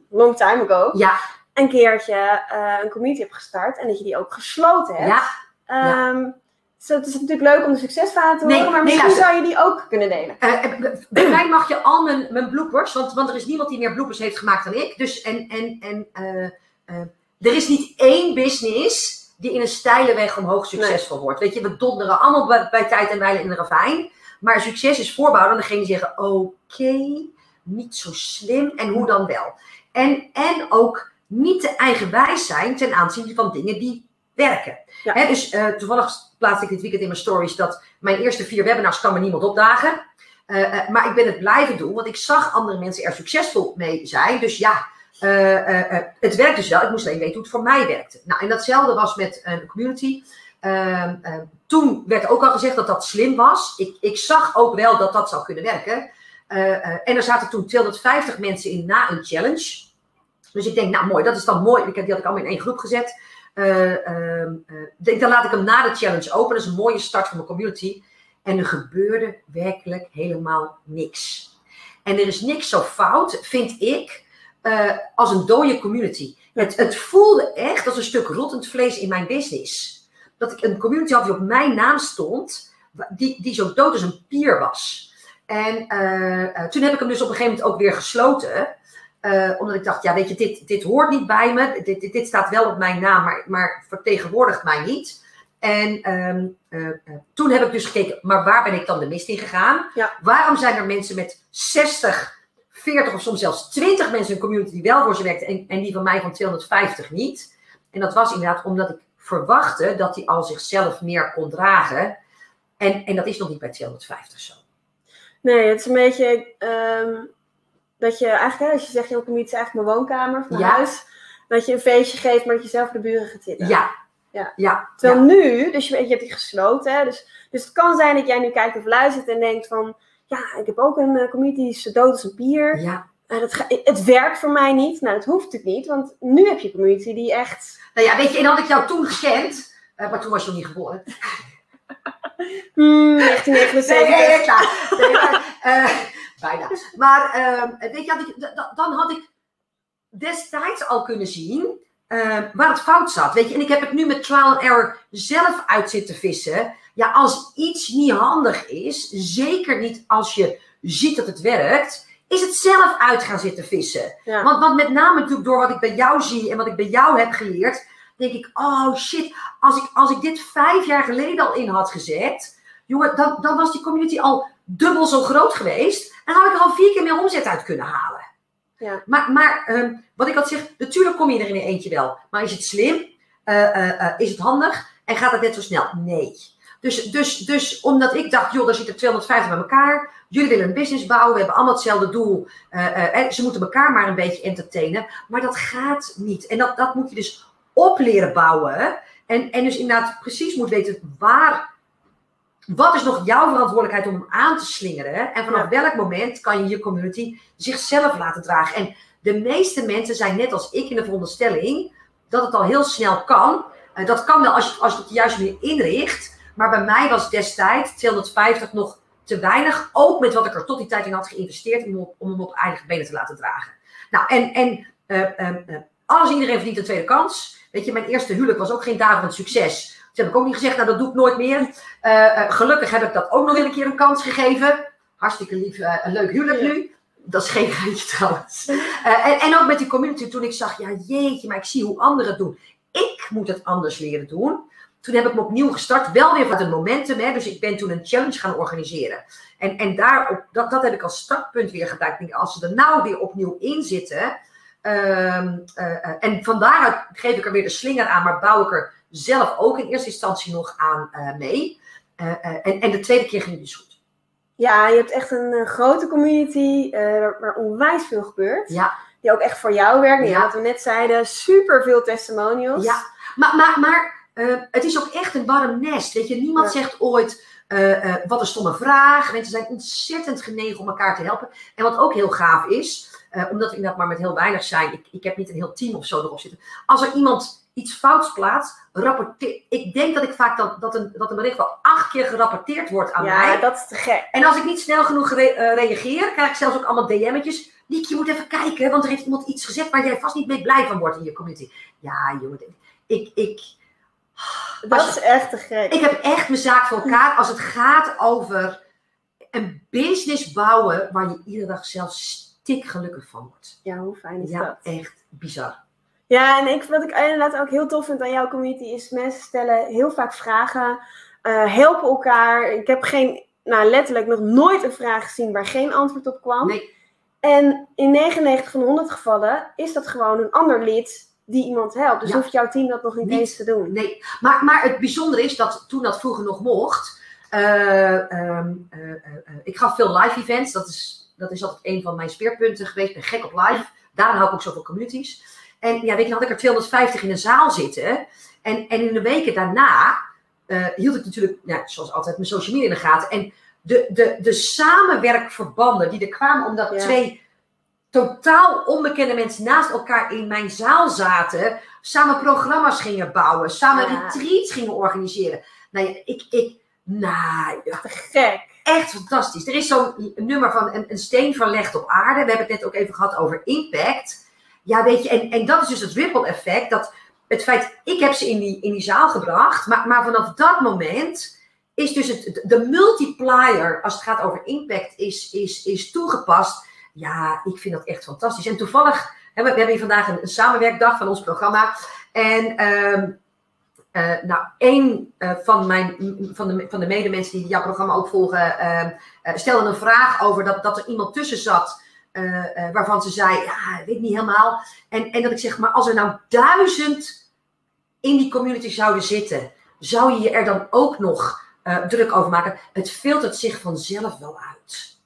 long time ago,
ja.
Een keertje uh, een community hebt gestart. En dat je die ook gesloten hebt.
Ja.
Um, dus het is natuurlijk leuk om de succesverhalen te horen,
Nee,
maar misschien zou je die ook kunnen delen.
Uh, bij mij mag je al mijn, mijn bloopers, want, want er is niemand die meer bloopers heeft gemaakt dan ik. Dus en, en, en uh, er is niet één business die in een steile weg omhoog succesvol nee. wordt. Weet je, we donderen allemaal bij, bij tijd en wijle in de ravijn. Maar succes is voorbouwen. Dan degene die zeggen, oké, okay, niet zo slim. En hoe dan wel? En, en ook niet te eigenwijs zijn ten aanzien van dingen die werken.
Ja.
He, dus uh, toevallig plaatste ik dit weekend in mijn stories dat mijn eerste vier webinars kan me niemand opdagen. Uh, uh, maar ik ben het blijven doen, want ik zag andere mensen er succesvol mee zijn. Dus ja, uh, het werkt dus wel. Ik moest alleen weten hoe het voor mij werkte. Nou, en datzelfde was met een community. Ehm, toen werd ook al gezegd dat dat slim was. Ik, ik zag ook wel dat dat zou kunnen werken. en er zaten toen 250 mensen in na een challenge. Dus ik denk, nou mooi, dat is dan mooi. Ik heb die had ik allemaal in één groep gezet. dan laat ik hem na de challenge open. Dat is een mooie start van mijn community. En er gebeurde werkelijk helemaal niks. En er is niks zo fout, vind ik, uh, als een dode community. Het, het, voelde echt als een stuk rottend vlees in mijn business. Dat ik een community had die op mijn naam stond, die, die zo dood als een pier was. En toen heb ik hem dus op een gegeven moment ook weer gesloten. Omdat ik dacht, ja weet je, dit, dit hoort niet bij me. Dit, dit, dit staat wel op mijn naam, maar, maar vertegenwoordigt mij niet. En um, uh, uh, toen heb ik dus gekeken, maar waar ben ik dan de mist in gegaan?
Ja.
Waarom zijn er mensen met 60, 40 of soms zelfs 20 mensen in een community die wel voor ze werkten en, en die van mij van 250 niet? En dat was inderdaad omdat ik verwachtte dat hij al zichzelf meer kon dragen. En, en dat is nog niet bij 250 zo.
Nee, het is een beetje um, dat je eigenlijk, als je zegt, je community is eigenlijk mijn woonkamer of mijn
Ja.
huis. Dat je een feestje geeft, maar dat je zelf de buren gaat zitten.
Ja.
Ja.
Ja.
Terwijl nu, dus je, je hebt die gesloten, hè, dus, dus het kan zijn dat jij nu kijkt of luistert en denkt van, ja, ik heb ook een uh, community die is dood als een pier.
ja.
Uh, dat ga, het werkt voor mij niet. Nou, dat hoeft natuurlijk niet, want nu heb je een community die echt...
Nou ja, weet je, en had ik jou toen gekend, uh, maar toen was je nog niet geboren.
Hmm, 1979.
Nee, nee, klaar. Nee, maar, uh, bijna. Maar uh, weet je, had ik, dan had ik destijds al kunnen zien uh, waar het fout zat. Weet je, en ik heb het nu met trial and error zelf uit zitten vissen. Ja, als iets niet handig is, zeker niet als je ziet dat het werkt, is het zelf uit gaan zitten vissen.
Ja.
Want, want met name natuurlijk door wat ik bij jou zie en wat ik bij jou heb geleerd, denk ik, oh shit, als ik, als ik dit vijf jaar geleden al in had gezet, jongen, dan, dan was die community al dubbel zo groot geweest. En had ik er al vier keer meer omzet uit kunnen halen.
Ja.
Maar, maar um, wat ik altijd zeg, natuurlijk kom je er in een eentje wel. Maar is het slim? Uh, uh, uh, is het handig? En gaat het net zo snel? Nee. Dus, dus, dus omdat ik dacht, joh, daar zitten 250 bij elkaar. Jullie willen een business bouwen. We hebben allemaal hetzelfde doel. en ze moeten elkaar maar een beetje entertainen. Maar dat gaat niet. En dat, dat moet je dus op leren bouwen. En, en dus inderdaad precies moet weten waar wat is nog jouw verantwoordelijkheid om hem aan te slingeren? En vanaf welk moment kan je je community zichzelf laten dragen? En de meeste mensen zijn net als ik in de veronderstelling dat het al heel snel kan. Uh, dat kan wel als je, als je het juiste manier inricht. Maar bij mij was destijds 250 nog te weinig. Ook met wat ik er tot die tijd in had geïnvesteerd om, op, om hem op eigen benen te laten dragen. Nou, en, en uh, uh, alles iedereen verdient een tweede kans. Weet je, mijn eerste huwelijk was ook geen daverend succes. Toen heb ik ook niet gezegd, nou dat doe ik nooit meer. Uh, uh, gelukkig heb ik dat ook nog een keer een kans gegeven. Hartstikke lief, uh, een leuk huwelijk nu. Dat is geen geintje trouwens. Eh, en, en ook met die community, toen ik zag, ja jeetje, maar ik zie hoe anderen het doen. Ik moet het anders leren doen. Toen heb ik me opnieuw gestart, wel weer met een momentum. Hè, dus ik ben toen een challenge gaan organiseren. En, en daarop, dat, dat heb ik als startpunt weer gebruikt. Ik denk, Als ze er nou weer opnieuw in zitten. ehm, eh, eh, en van daaruit geef ik er weer de slinger aan, maar bouw ik er zelf ook in eerste instantie nog aan eh, mee. Eh, eh, en, en de tweede keer ging het dus goed.
Ja, je hebt echt een, grote community waar, waar onwijs veel gebeurt.
Ja,
Die ook echt voor jou werken. Ja. Wat we net zeiden, super veel testimonials.
Ja, maar, maar, maar het is ook echt een warm nest. Weet je, niemand
Ja.
zegt ooit wat een stomme vraag. Mensen zijn ontzettend genegen om elkaar te helpen. En wat ook heel gaaf is, omdat we inderdaad maar met heel weinig zijn. Ik, ik heb niet een heel team of zo erop zitten. Als er iemand iets fouts plaatst, rapporteer. Ik denk dat ik vaak dat, dat, een, dat een bericht wel acht keer gerapporteerd wordt aan
Ja,
mij.
dat is te gek.
En als ik niet snel genoeg eh, reageer, krijg ik zelfs ook allemaal DM'tjes. Niek, je moet even kijken, want er heeft iemand iets gezegd waar jij vast niet mee blij van wordt in je community. Ja, jongen, ik, ik,
Dat
Als
is echt te gek.
ik heb echt mijn zaak voor elkaar als het gaat over een business bouwen waar je iedere dag zelf stik gelukkig van wordt.
Ja, hoe fijn is
Ja,
dat?
echt bizar.
Ja, en ik, wat ik inderdaad ook heel tof vind aan jouw community is mensen stellen heel vaak vragen, eh, helpen elkaar. Ik heb geen, nou letterlijk nog nooit een vraag gezien waar geen antwoord op kwam.
Nee,
En in 99 van de 100 gevallen is dat gewoon een ander lid die iemand helpt. Dus
Ja.
hoeft jouw team dat nog niet,
Niet.
eens te doen.
nee. Maar, maar het bijzondere is dat toen dat vroeger nog mocht, eh, ik gaf veel live events. Dat is, dat is altijd een van mijn speerpunten geweest. Ik ben gek op live. Daarom hou ik ook zoveel communities. En ja, weet je, had ik er 250 in een zaal zitten. En, en in de weken daarna eh, hield ik natuurlijk, zoals altijd, mijn social media in de gaten. En de, de, de samenwerkverbanden die er kwamen, omdat
Ja.
twee totaal onbekende mensen naast elkaar in mijn zaal zaten, samen programma's gingen bouwen, samen
Ja.
retreats gingen organiseren. Nou ja, ik, ik, nou ja,
gek.
echt fantastisch. Er is zo'n nummer van een, een steen verlegd op aarde. We hebben het net ook even gehad over impact. Ja, weet je, en, en dat is dus het ripple effect. Dat het feit, ik heb ze in die, in die zaal gebracht, maar, maar vanaf dat moment is dus het, de multiplier, als het gaat over impact, is, is, is toegepast. Ja, ik vind dat echt fantastisch. En toevallig, hè, we, hebben hier vandaag een, samenwerkdag van ons programma. En eh, nou, één eh, van, mijn, van, de, van de medemensen die jouw programma ook volgen, ehm, eh, stelde een vraag over dat, dat er iemand tussen zat. Eh, eh, waarvan ze zei, ja, ik weet niet helemaal. En, en dat ik zeg, maar als er nou duizend in die community zouden zitten, zou je je er dan ook nog eh, druk over maken? Het filtert zich vanzelf wel uit.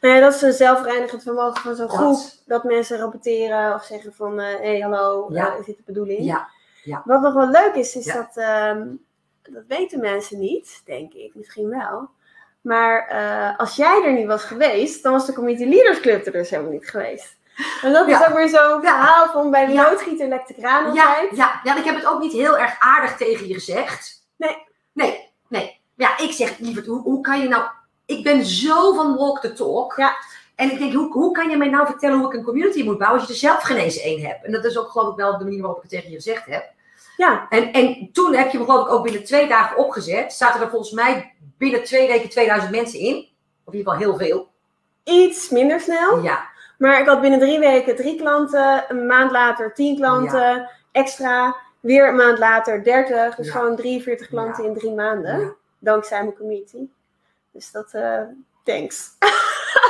Nou ja, dat is een zelfreinigend vermogen van zo'n groep. Dat mensen rapporteren of zeggen van, hé, hey, hallo,
Ja.
is dit de bedoeling?
Ja,
Wat nog wel leuk is, is
Ja.
dat, ehm, dat weten mensen niet, denk ik, misschien wel. Maar eh, als jij er niet was geweest, dan was de Community Leaders Club er dus helemaal niet geweest. En dat is
Ja.
ook weer zo'n
Ja.
verhaal van bij de
Ja.
loodgieter lekt de kraan
ja,
altijd.
ja, ja, ik heb het ook niet heel erg aardig tegen je gezegd.
Nee.
Nee, nee. Ja, ik zeg, lieverd, hoe, hoe kan je nou... Ik ben zo van walk the talk.
Ja.
En ik denk, hoe, hoe kan je mij nou vertellen hoe ik een community moet bouwen als je er zelf geen eens één hebt? En dat is ook geloof ik wel de manier waarop ik het tegen je gezegd heb.
Ja.
En, en toen heb je geloof ik ook binnen twee dagen opgezet. Zaten er volgens mij binnen twee weken 2000 mensen in. Of in ieder geval heel veel.
Iets minder snel.
Ja,
Maar ik had binnen drie weken drie klanten, een maand later tien klanten, extra, weer een maand later dertig. Dus
Ja.
gewoon 43 klanten in drie maanden. Dankzij mijn community. Dus dat, eh, thanks.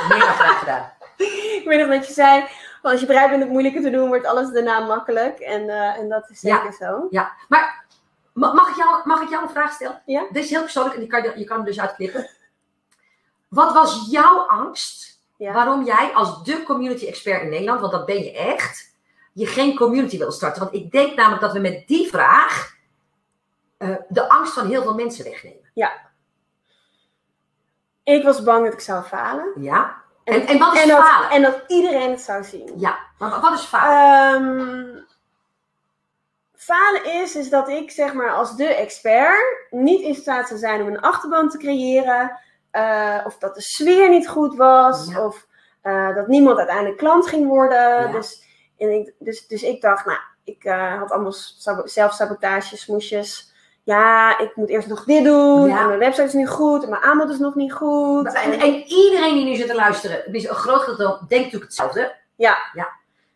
meer dan graag gedaan.
ik weet nog dat je zei, als je bereid bent het moeilijke te doen, wordt alles daarna makkelijk. En, eh, en dat is
Ja.
zeker zo.
Ja, maar ma- mag ik jou, mag ik jou een vraag stellen?
Ja.
Dit is heel persoonlijk en die kan, je- je kan hem dus uitknippen. Wat was jouw angst
Ja.
waarom jij als de community expert in Nederland, want dat ben je echt, je geen community wil starten? Want ik denk namelijk dat we met die vraag eh, de angst van heel veel mensen wegnemen.
Ik was bang dat ik zou falen.
Ja? En, en wat is
en, dat,
falen?
en dat iedereen het zou zien.
Ja, maar wat- wat is falen?
Ehm, falen is, is dat ik zeg maar als de expert niet in staat zou zijn om een achterban te creëren. eh, of dat de sfeer niet goed was.
Ja.
Of eh, dat niemand uiteindelijk klant ging worden.
Ja.
Dus, en ik, dus, dus ik dacht, nou, ik eh, had allemaal sabo- zelfsabotage, smoesjes. Ja, ik moet eerst nog dit doen.
Ja.
En mijn website is niet goed. En mijn aanbod is nog niet goed.
En, en iedereen die nu zit te luisteren, een groot gedeelte denkt natuurlijk hetzelfde.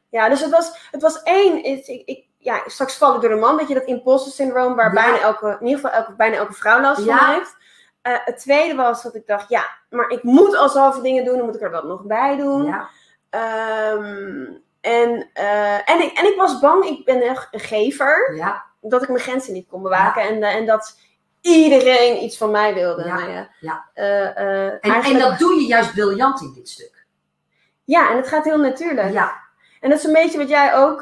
Ja, dus het was, het was één. is- ik, ik, ja, straks val ik door de man. Weet je, dat imposter syndroom, waar
Ja.
bijna elke, in ieder geval elke, bijna elke vrouw last
Ja.
van heeft. Eh, het tweede was dat ik dacht, ja, maar ik moet al zoveel dingen doen. Dan moet ik er wat nog bij doen.
Ja.
Ehm, en, eh, en, ik, en ik was bang, ik ben echt een gever,
Ja.
Dat ik mijn grenzen niet kon bewaken. En, eh, en dat iedereen iets van mij wilde.
Ja,
Nou ja,
ja.
eh, eh,
En, en dat doe je juist briljant in dit stuk.
ja, en het gaat heel natuurlijk.
Ja.
En dat is een beetje wat jij ook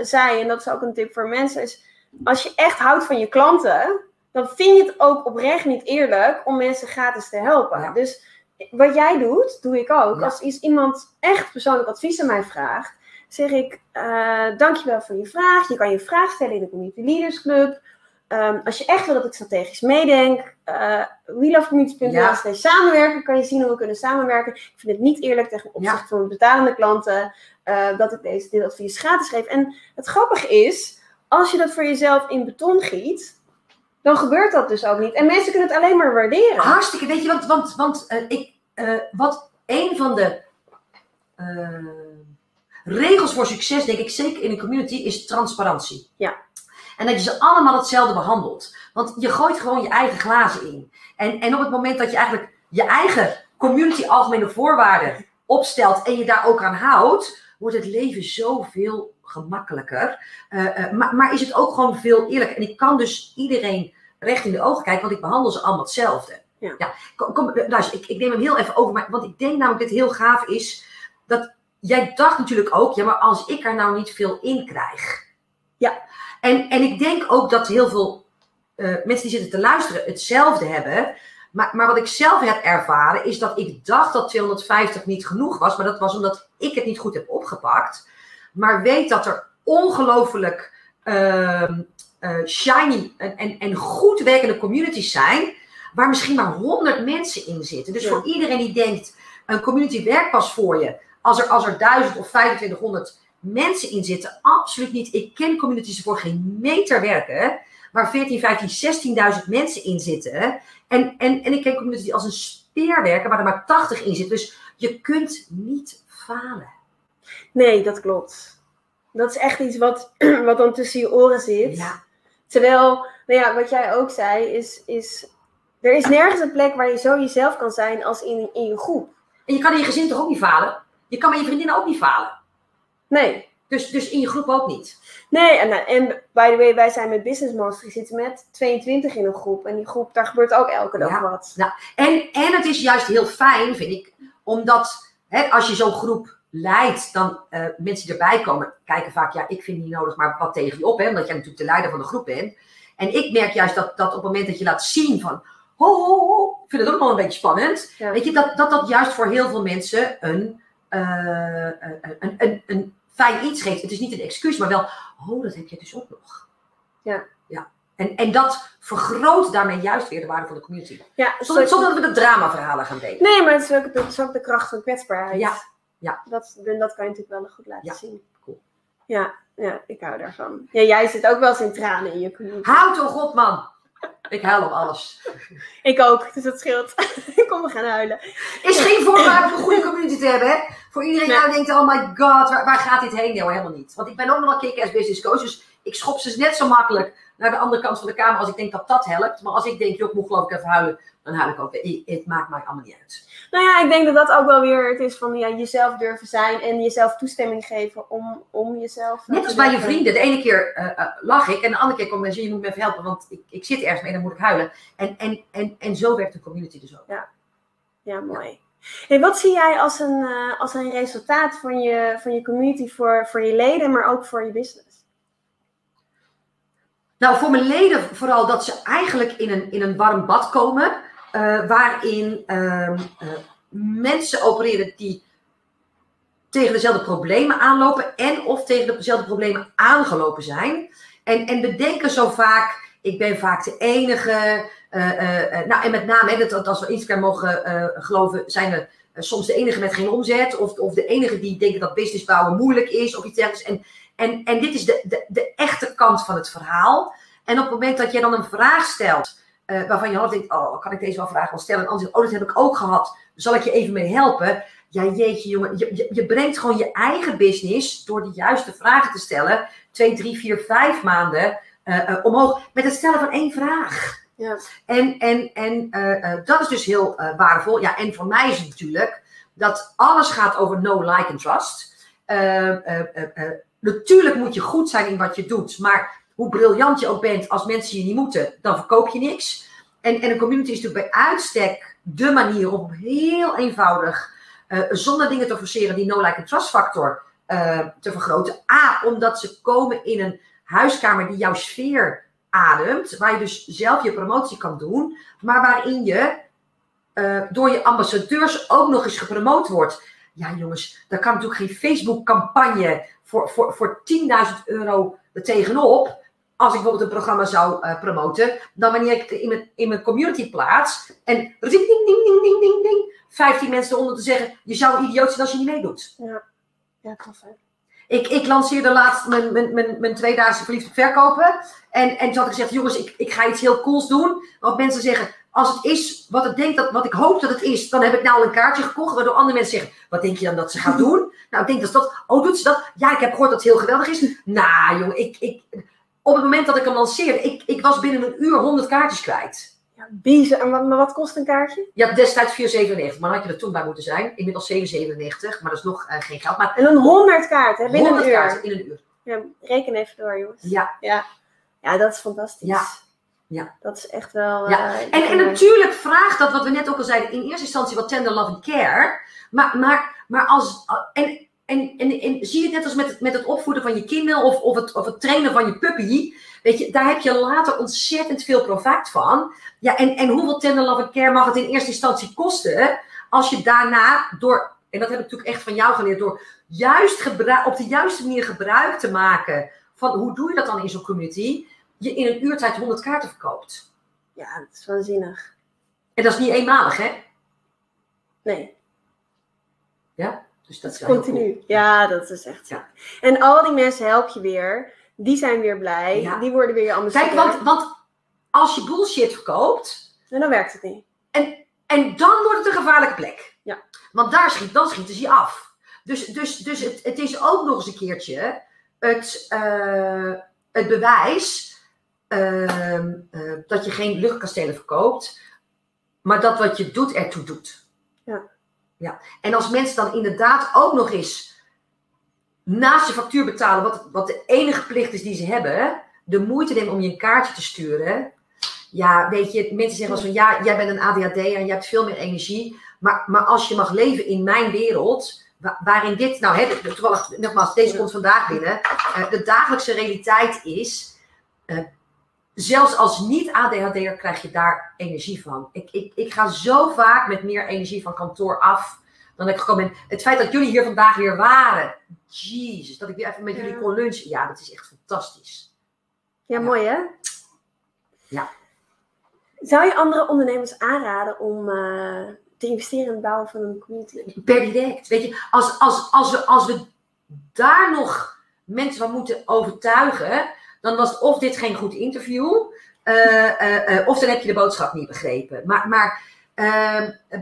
zei, en dat is ook een tip voor mensen, is als je echt houdt van je klanten, dan vind je het ook oprecht niet eerlijk om mensen gratis te helpen.
Ja.
Dus wat jij doet, doe ik ook. Als iemand echt persoonlijk advies aan mij vraagt, zeg ik, eh dankjewel voor je vraag. Je kan je vraag stellen in de Community Leaders Club. Ehm, als je echt wil dat ik strategisch meedenk, uh,
Ja.
samenwerken, kan je zien hoe we kunnen samenwerken. Ik vind het niet eerlijk tegen opzichte
Ja.
van betalende klanten, eh, dat ik deze, dit advies gratis geef. En het grappige is, als je dat voor jezelf in beton giet, dan gebeurt dat dus ook niet. En mensen kunnen het alleen maar waarderen.
Hartstikke, weet je, want, want, want ik, wat een van de regels voor succes, denk ik, zeker in een community, is transparantie.
Ja.
En dat je ze allemaal hetzelfde behandelt. Want je gooit gewoon je eigen glazen in. En, en op het moment dat je eigenlijk je eigen community algemene voorwaarden opstelt en je daar ook aan houdt, wordt het leven zoveel gemakkelijker. Eh, eh, maar, maar is het ook gewoon veel eerlijker. En ik kan dus iedereen recht in de ogen kijken, want ik behandel ze allemaal hetzelfde.
Ja.
kom, kom, luister, ik, ik neem hem heel even over, maar, want ik denk namelijk dat dit heel gaaf is. Dat jij dacht natuurlijk ook, ja, maar als ik er nou niet veel in krijg.
Ja.
En, en ik denk ook dat heel veel eh, mensen die zitten te luisteren hetzelfde hebben. Maar, maar wat ik zelf heb ervaren is dat ik dacht dat 250 niet genoeg was. Maar dat was omdat ik het niet goed heb opgepakt. Maar weet dat er ongelooflijk ehm, eh, shiny en, en, en goed werkende communities zijn. Waar misschien maar 100 mensen in zitten. Dus
Ja.
voor iedereen die denkt, een community werkt pas voor je. Als er, als er 1000 of 2500 mensen in zitten. Absoluut niet. Ik ken communities voor geen meter werken. Waar 14, 15, 16.000 mensen in zitten. En, en, en ik ken communities die als een speer werken. Waar er maar 80 in zitten. Dus je kunt niet falen.
Nee, dat klopt. Dat is echt iets wat, wat dan tussen je oren zit.
Ja.
Terwijl, nou ja, wat jij ook zei, is, is er is nergens een plek waar je zo jezelf kan zijn als in, in je groep.
En je kan in je gezin toch ook niet falen? Je kan met je vriendinnen ook niet falen.
Nee.
Dus, dus in je groep ook niet.
Nee, en, en by the way, wij zijn met Business Mastery zitten met 22 in een groep. En die groep, daar gebeurt ook elke dag
Ja.
wat.
En, en het is juist heel fijn, vind ik, omdat hè, als je zo'n groep leidt, dan eh, mensen die erbij komen, kijken vaak, ja, ik vind het niet nodig, maar wat tegen je op, hè, omdat jij natuurlijk de leider van de groep bent. En ik merk juist dat, dat op het moment dat je laat zien van, ho, ho, ho, ik vind het ook wel een beetje spannend,
Ja.
weet je, dat, dat dat juist voor heel veel mensen een, eh, een, een, een, een fijn iets geeft. Het is niet een excuus, maar wel, oh, dat heb je dus ook nog.
Ja.
ja. En, en dat vergroot daarmee juist weer de waarde van de community.
Ja,
Zonder, zonder dat we de dramaverhalen gaan delen.
Nee, maar het is, ook, het is ook de kracht van kwetsbaarheid.
Ja, ja.
Dat, en dat kan je natuurlijk wel goed laten
Ja,
zien.
cool.
Ja, ja, ik hou daarvan. Ja, jij zit ook wel eens in tranen in je community.
Houd toch op, man. Ik huil op alles.
Ik ook, dus dat scheelt. ik kom, we gaan huilen.
Is geen voorwaarde om een goede community te hebben, hè? Voor iedereen die
Nee.
nou denkt, oh my god, waar, waar gaat dit heen? Nee helemaal niet. Want ik ben ook nog wel kick-ass business coach, dus ik schop ze net zo makkelijk naar de andere kant van de kamer als ik denk dat dat helpt. Maar als ik denk, joh, ik moet geloof ik even huilen, dan huil ik ook. weer. Het maakt mij allemaal niet uit.
Nou ja, ik denk dat dat ook wel weer het is van ja, jezelf durven zijn en jezelf toestemming geven om, om jezelf.
Net als bij je vrienden. De ene keer eh, eh, lach ik en de andere keer komt mensen, je moet me even helpen, want ik, ik zit ergens mee en dan moet ik huilen. En, en, en, en zo werkt de community dus ook.
Ja, mooi. Hey, wat zie jij als een, eh, als een resultaat van je, van je community voor, voor je leden, maar ook voor je business?
Nou, voor mijn leden vooral dat ze eigenlijk in een, in een warm bad komen. Eh, waarin ehm, eh, mensen opereren die tegen dezelfde problemen aanlopen. En of tegen dezelfde problemen aangelopen zijn. En, en bedenken zo vaak, ik ben vaak de enige. eh, nou, en met name, hè, dat, als we Instagram mogen geloven, zijn we soms de enige met geen omzet. Of, of de enige die denken dat business bouwen moeilijk is. Of iets dergelijks. En, en, en dit is de, de, de echte kant van het verhaal. En op het moment dat jij dan een vraag stelt, eh, waarvan je half denkt, oh, kan ik deze wel vragen wel stellen? En anders, oh, dat heb ik ook gehad, zal ik je even mee helpen? Ja, jeetje jongen, je, je, je brengt gewoon je eigen business door de juiste vragen te stellen, twee, drie, vier, vijf maanden eh, eh, omhoog, met het stellen van één vraag.
Ja.
En, en, en dat is dus heel waardevol. Ja, en voor mij is het natuurlijk dat alles gaat over no, like en trust. Natuurlijk moet je goed zijn in wat je doet, maar hoe briljant je ook bent, als mensen je niet moeten, dan verkoop je niks. En, en een community is natuurlijk bij uitstek de manier om heel eenvoudig, eh, zonder dingen te forceren, die no, like en trust factor eh, te vergroten. A, omdat ze komen in een huiskamer die jouw sfeer ademt, waar je dus zelf je promotie kan doen, maar waarin je eh, door je ambassadeurs ook nog eens gepromoot wordt. Ja, jongens, daar kan natuurlijk geen Facebook-campagne voor, voor, voor 10.000 euro er tegenop. Als ik bijvoorbeeld een programma zou eh, promoten, dan wanneer ik het in mijn, in mijn community plaats en ding, ding, ding, ding, ding, ding, ding, 15 mensen eronder te zeggen: Je zou idioot zijn als je niet meedoet.
Ja, tof hè.
Ik, ik lanceerde laatst mijn, mijn, mijn, mijn tweedaagse verliefd verkopen. En, en toen had ik gezegd, jongens, ik, ik ga iets heel cools doen. Want mensen zeggen, als het is wat ik denk dat, wat ik hoop dat het is, dan heb ik nou al een kaartje gekocht. Waardoor andere mensen zeggen, wat denk je dan dat ze gaat doen? nou, ik denk dat ze dat, oh doet ze dat? Ja, ik heb gehoord dat het heel geweldig is. Nou, jongen, ik, ik, op het moment dat ik hem lanceerde, ik, ik was binnen een uur 100 kaartjes kwijt.
Ja, bizar. En wat, maar wat kost een kaartje?
Ja, destijds 4,97, maar dan had je er toen bij moeten zijn. Inmiddels 7,97, maar dat is nog eh, geen geld. Maar
En dan 100 kaarten hè, binnen
100
een uur.
kaarten in een uur.
Ja, reken even door, jongens.
Ja,
Ja, ja dat is fantastisch.
Ja. Ja.
Dat is echt wel...
Ja,
eh,
En, en natuurlijk vraagt dat, wat we net ook al zeiden, in eerste instantie wat tender love and care. Maar, maar, maar als. En, en, en, en zie je het net als met het, met het opvoeden van je kinderen of, of, het, of het trainen van je puppy. Weet je, daar heb je later ontzettend veel profijt van. Ja, en, en hoeveel tender love and care mag het in eerste instantie kosten? Als je daarna door, en dat heb ik natuurlijk echt van jou geleerd, door juist gebruik, op de juiste manier gebruik te maken van hoe doe je dat dan in zo'n community, je in een uurtijd 100 kaarten verkoopt.
Ja, dat is waanzinnig.
En dat is niet eenmalig, hè?
Nee,
Dus dat is cool.
continu. Ja, dat is echt zo.
Ja.
En al die mensen help je weer. Die zijn weer blij.
Ja.
Die worden weer ambassadeur.
Kijk, want, want als je bullshit verkoopt,
En dan werkt het niet.
en dan wordt het een gevaarlijke plek.
Ja.
Want daar schiet, dan schieten ze je af. Dus, dus, dus het, het is ook nog eens een keertje het, eh, het bewijs ehm, eh, dat je geen luchtkastelen verkoopt, maar dat wat je doet ertoe doet.
Ja.
Ja. En als mensen dan inderdaad ook nog eens naast je factuur betalen, wat, wat de enige plicht is die ze hebben, de moeite nemen om je een kaartje te sturen. Ja, weet je, mensen zeggen eens van ja, jij bent een ADHD en je hebt veel meer energie. Maar, maar als je mag leven in mijn wereld, wa- waarin dit, nou, hè, toevallig, nogmaals, deze komt vandaag binnen. eh, de dagelijkse realiteit is, eh, zelfs als niet-ADHD'er krijg je daar energie van. Ik, ik, ik ga zo vaak met meer energie van kantoor af dan ik gekomen ben. Het feit dat jullie hier vandaag weer waren, jezus, dat ik weer even met
Ja.
jullie kon lunchen, ja, dat is echt fantastisch.
Ja,
Ja.
mooi hè?
Ja.
Zou je andere ondernemers aanraden om eh, te investeren in het bouwen van een community?
Per direct. Weet je, als, als, als, we, als we daar nog mensen van moeten overtuigen, dan was of dit geen goed interview, eh, eh, eh, of dan heb je de boodschap niet begrepen. Maar, maar ehm, eh,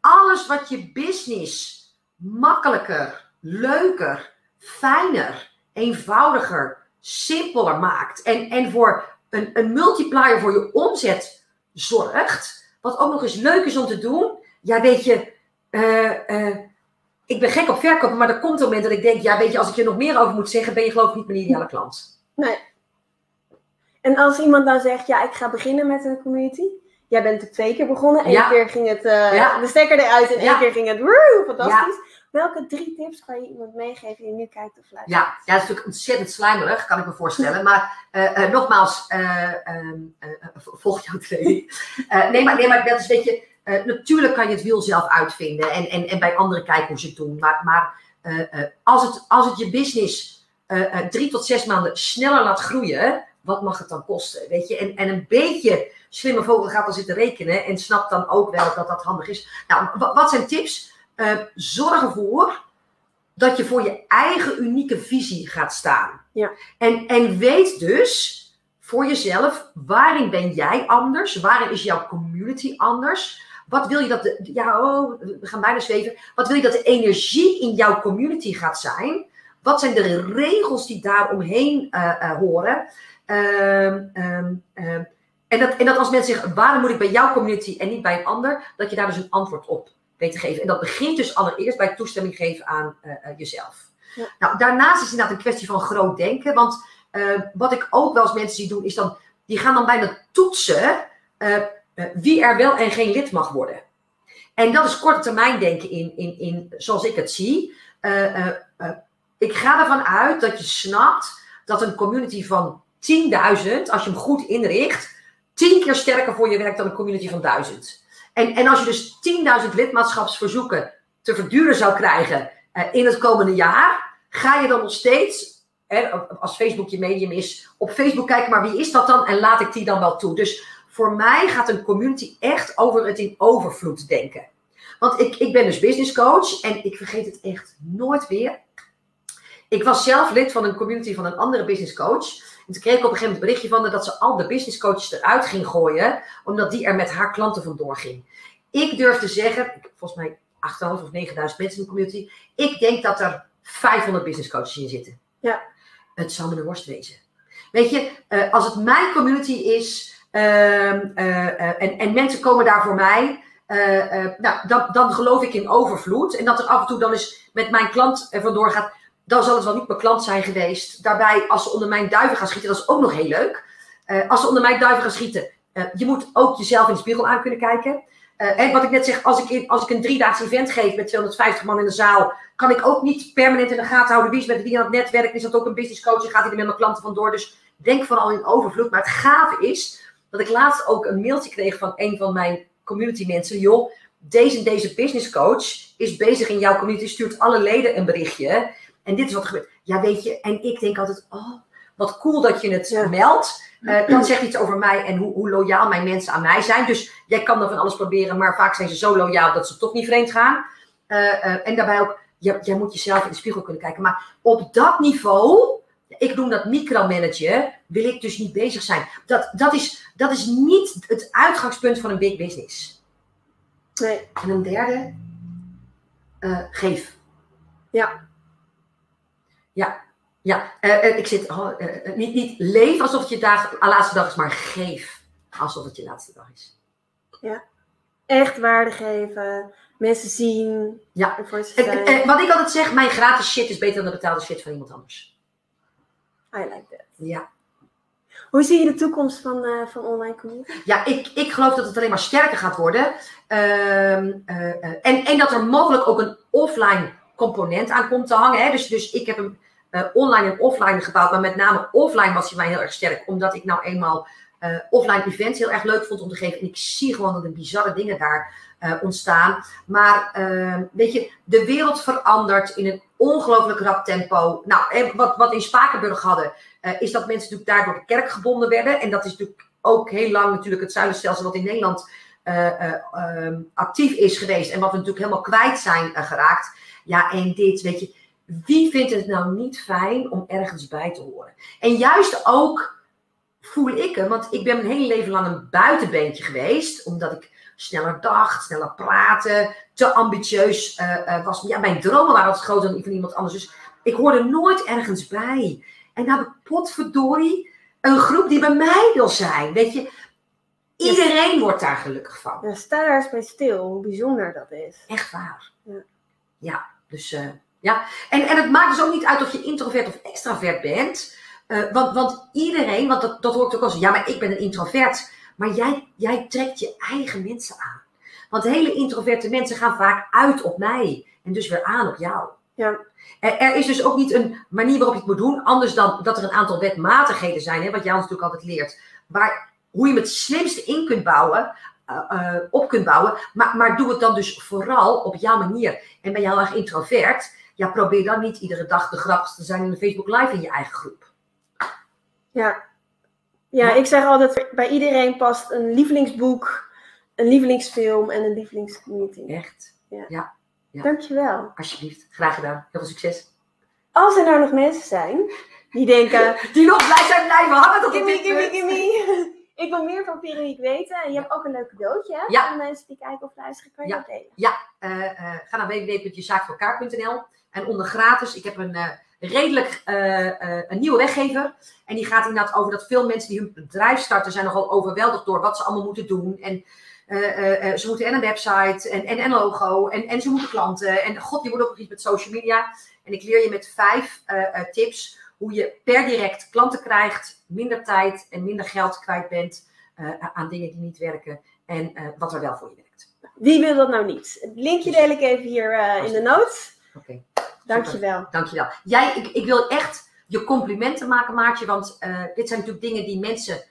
alles wat je business makkelijker, leuker, fijner, eenvoudiger, simpeler maakt en, en voor een, een multiplier voor je omzet zorgt, wat ook nog eens leuk is om te doen, ja weet je, ik ben gek op verkopen, maar er komt een moment dat ik denk, ja weet je, als ik je nog meer over moet zeggen, ben je geloof ik niet mijn ideale klant.
Nee. En als iemand dan zegt, ja, ik ga beginnen met een community. Jij bent er twee keer begonnen. Eén
Ja.
keer ging het eh,
Ja.
de stekker eruit en
Ja.
één keer ging het woe, fantastisch. Welke drie tips kan je iemand meegeven die nu kijkt of luistert?
Ja, ja, dat is natuurlijk ontzettend slijmerig, kan ik me voorstellen. Maar eh, eh, nogmaals, eh, ehm, eh, eh, volg jouw training. Eh, nee, maar, nee, maar dat is, weet je, natuurlijk kan je het wiel zelf uitvinden en, en, en bij anderen kijken hoe ze het doen. Maar, maar als, het, als het je business drie tot zes maanden sneller laat groeien, wat mag het dan kosten? Weet je, en, en een beetje slimme vogel gaat dan zitten rekenen en snapt dan ook wel dat dat handig is. Nou, wa- wat zijn tips? Eh, zorg ervoor dat je voor je eigen unieke visie gaat staan.
Ja.
En, en weet dus voor jezelf, waarin ben jij anders? Waarin is jouw community anders? Wat wil je dat de, ja, oh, we gaan bijna zweven. Wat wil je dat de energie in jouw community gaat zijn? Wat zijn de regels die daar omheen uh, horen? Ehm, ehm, ehm, en, dat, en dat als mensen zeggen, waarom moet ik bij jouw community en niet bij een ander? Dat je daar dus een antwoord op weet te geven. En dat begint dus allereerst bij toestemming geven aan uh, jezelf. Ja. Nou, daarnaast is het inderdaad een kwestie van groot denken. Want wat ik ook wel eens mensen zie doen, is dan, die gaan dan bijna toetsen wie er wel en geen lid mag worden. En dat is korte termijn denken in, in, in zoals ik het zie. ik ga ervan uit dat je snapt dat een community van 10.000, als je hem goed inricht, 10 keer sterker voor je werkt dan een community van 1000. En, en als je dus 10.000 lidmaatschapsverzoeken te verduren zou krijgen uh, in het komende jaar, ga je dan nog steeds, hè, als Facebook je medium is, op Facebook kijken, maar wie is dat dan en laat ik die dan wel toe. Dus voor mij gaat een community echt over het in overvloed denken. Want ik, ik ben dus business coach en ik vergeet het echt nooit weer. Ik was zelf lid van een community van een andere business coach. En toen kreeg ik op een gegeven moment een berichtje van dat ze al de business coaches eruit ging gooien, omdat die er met haar klanten vandoor ging. Ik durf te zeggen, volgens mij 8.500 of 9.000 mensen in de community, ik denk dat er 500 business coaches in zitten.
Ja.
Het zou me een worst wezen. Weet je, uh, als het mijn community is uh, uh, en, en mensen komen daar voor mij, nou, dan, dan geloof ik in overvloed. En dat er af en toe dan eens met mijn klant er vandoor gaat dan zal het wel niet mijn klant zijn geweest. Daarbij, als ze onder mijn duiven gaan schieten, dat is ook nog heel leuk. Uh, als ze onder mijn duiven gaan schieten, uh, je moet ook jezelf in de spiegel aan kunnen kijken. Uh, en wat ik net zeg, als ik, in, als ik een driedaags event geef met 250 man in de zaal, kan ik ook niet permanent in de gaten houden wie is met wie aan het netwerk. Is dat ook een business coach en gaat hij er met mijn klanten vandoor. Dus denk vooral in overvloed. Maar het gave is dat ik laatst ook een mailtje kreeg van een van mijn community mensen. Joh, deze en deze business coach is bezig in jouw community, stuurt alle leden een berichtje. En dit is wat gebeurt. Ja, weet je, en ik denk altijd, oh, wat cool dat je het meldt. Uh, dat zegt iets over mij en hoe, hoe, loyaal mijn mensen aan mij zijn. Dus jij kan dan van alles proberen, maar vaak zijn ze zo loyaal dat ze toch niet vreemd gaan. Uh, uh, en daarbij ook, jij, jij, moet jezelf in de spiegel kunnen kijken. Maar op dat niveau, ik noem dat micromanagen, wil ik dus niet bezig zijn. Dat, dat, is, dat is niet het uitgangspunt van een big business.
Nee.
En een derde, geef.
Ja.
Ja, ja. Uh, ik zit oh, uh, niet, niet leef alsof het je dag, laatste dag is, maar geef alsof het je laatste dag is.
Ja, echt waarde geven, mensen zien.
Ja, en, en, wat ik altijd zeg, mijn gratis shit is beter dan de betaalde shit van iemand anders.
I like that.
Ja.
Hoe zie je de toekomst van, uh, van online community?
Ja, ik, ik geloof dat het alleen maar sterker gaat worden. Uh, en, en dat er mogelijk ook een offline component aan komt te hangen. Hè. Dus, dus ik heb hem uh, online en offline gebouwd. Maar met name offline was hij mij heel erg sterk. Omdat ik nou eenmaal uh, offline events heel erg leuk vond om te geven. En ik zie gewoon dat er bizarre dingen daar uh, ontstaan. Maar ehm, weet je, de wereld verandert in een ongelooflijk rap tempo. Nou, wat, wat in Spakenburg hadden, is dat mensen natuurlijk daar door de kerk gebonden werden. En dat is natuurlijk ook heel lang natuurlijk het zuilenstelsel wat in Nederland ehm, actief is geweest. En wat we natuurlijk helemaal kwijt zijn geraakt. Ja, en dit, weet je, wie vindt het nou niet fijn om ergens bij te horen? En juist ook voel ik hem, want ik ben mijn hele leven lang een buitenbeentje geweest, omdat ik sneller dacht, sneller praten, te ambitieus uh, was. Ja, mijn dromen waren altijd groter dan die van iemand anders. Dus ik hoorde nooit ergens bij. En nou heb ik potverdorie een groep die bij mij wil zijn. Weet je, iedereen wordt daar gelukkig van.
Ja, sta daar eens bij stil, hoe bijzonder dat is.
Echt waar. Ja. ja. Dus uh, ja, en, en het maakt dus ook niet uit of je introvert of extravert bent. Uh, want, want iedereen, want dat, dat hoort ook als ja, maar ik ben een introvert. Maar jij, jij trekt je eigen mensen aan. Want hele introverte mensen gaan vaak uit op mij. En dus weer aan op jou.
Ja.
Er, er, is dus ook niet een manier waarop je het moet doen. Anders dan dat er een aantal wetmatigheden zijn. Hè, wat jij ons natuurlijk altijd leert. Waar, hoe je hem het slimste in kunt bouwen. Uh, op kunt bouwen. Maar, maar doe het dan dus vooral op jouw manier. En ben je heel erg introvert, ja, probeer dan niet iedere dag de grappigste te zijn in een Facebook Live in je eigen groep.
Ja. Ja, ik zeg altijd, bij iedereen past een lievelingsboek, een lievelingsfilm en een lievelingsmeeting.
Echt?
Ja.
ja. ja.
Dankjewel.
Alsjeblieft. Graag gedaan. Heel veel succes.
Als er nou nog mensen zijn Die denken,
Die nog blij zijn blijven hangen tot
gimme, gimme. Ik wil meer van Veronique weten. En je hebt ook een leuk cadeautje hè?
Ja.
voor mensen die kijken of luisteren. Kan je
Ja.
dat delen?
Eh, eh, ga naar www.jezaakvoorelkaar.nl en onder gratis, ik heb een eh, redelijk een nieuwe weggever. En die gaat inderdaad over dat veel mensen die hun bedrijf starten zijn nogal overweldigd door wat ze allemaal moeten doen. En ze moeten en een website en, en, en een logo en, en ze moeten klanten. En god, je moet ook nog iets met social media. En ik leer je met vijf tips hoe je per direct klanten krijgt, minder tijd en minder geld kwijt bent eh, aan dingen die niet werken. En eh, wat er wel voor je werkt.
Wie wil dat nou niet? Het linkje deel ik even hier eh, in de notes.
Oké.
Dankjewel.
Dankjewel. Jij, ik, ik wil echt je complimenten maken, Maartje. Want dit zijn natuurlijk dingen die mensen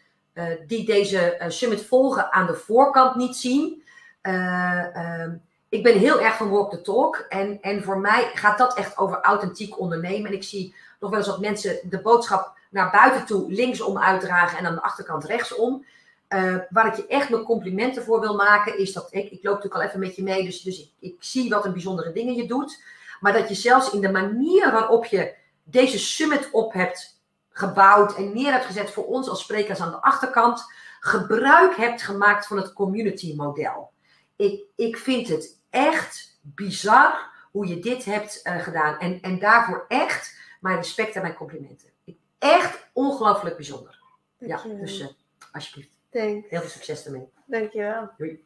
die deze summit volgen aan de voorkant niet zien. Eh, ehm, ik ben heel erg van walk the talk. En, en voor mij gaat dat echt over authentiek ondernemen. En ik zie nog wel eens mensen de boodschap naar buiten toe linksom uitdragen en aan de achterkant rechtsom. Eh, waar ik je echt mijn complimenten voor wil maken, is dat ik, ik loop natuurlijk al even met je mee, dus, dus ik, ik zie wat een bijzondere dingen je doet. Maar dat je zelfs in de manier waarop je deze summit op hebt gebouwd en neer hebt gezet voor ons als sprekers aan de achterkant, gebruik hebt gemaakt van het community model. Ik, ik vind het echt bizar hoe je dit hebt eh, gedaan. En, en daarvoor echt mijn respect en mijn complimenten. Echt ongelooflijk bijzonder. Ja, dus eh, alsjeblieft.
Thanks.
Heel veel succes ermee.
Dankjewel.
Doei.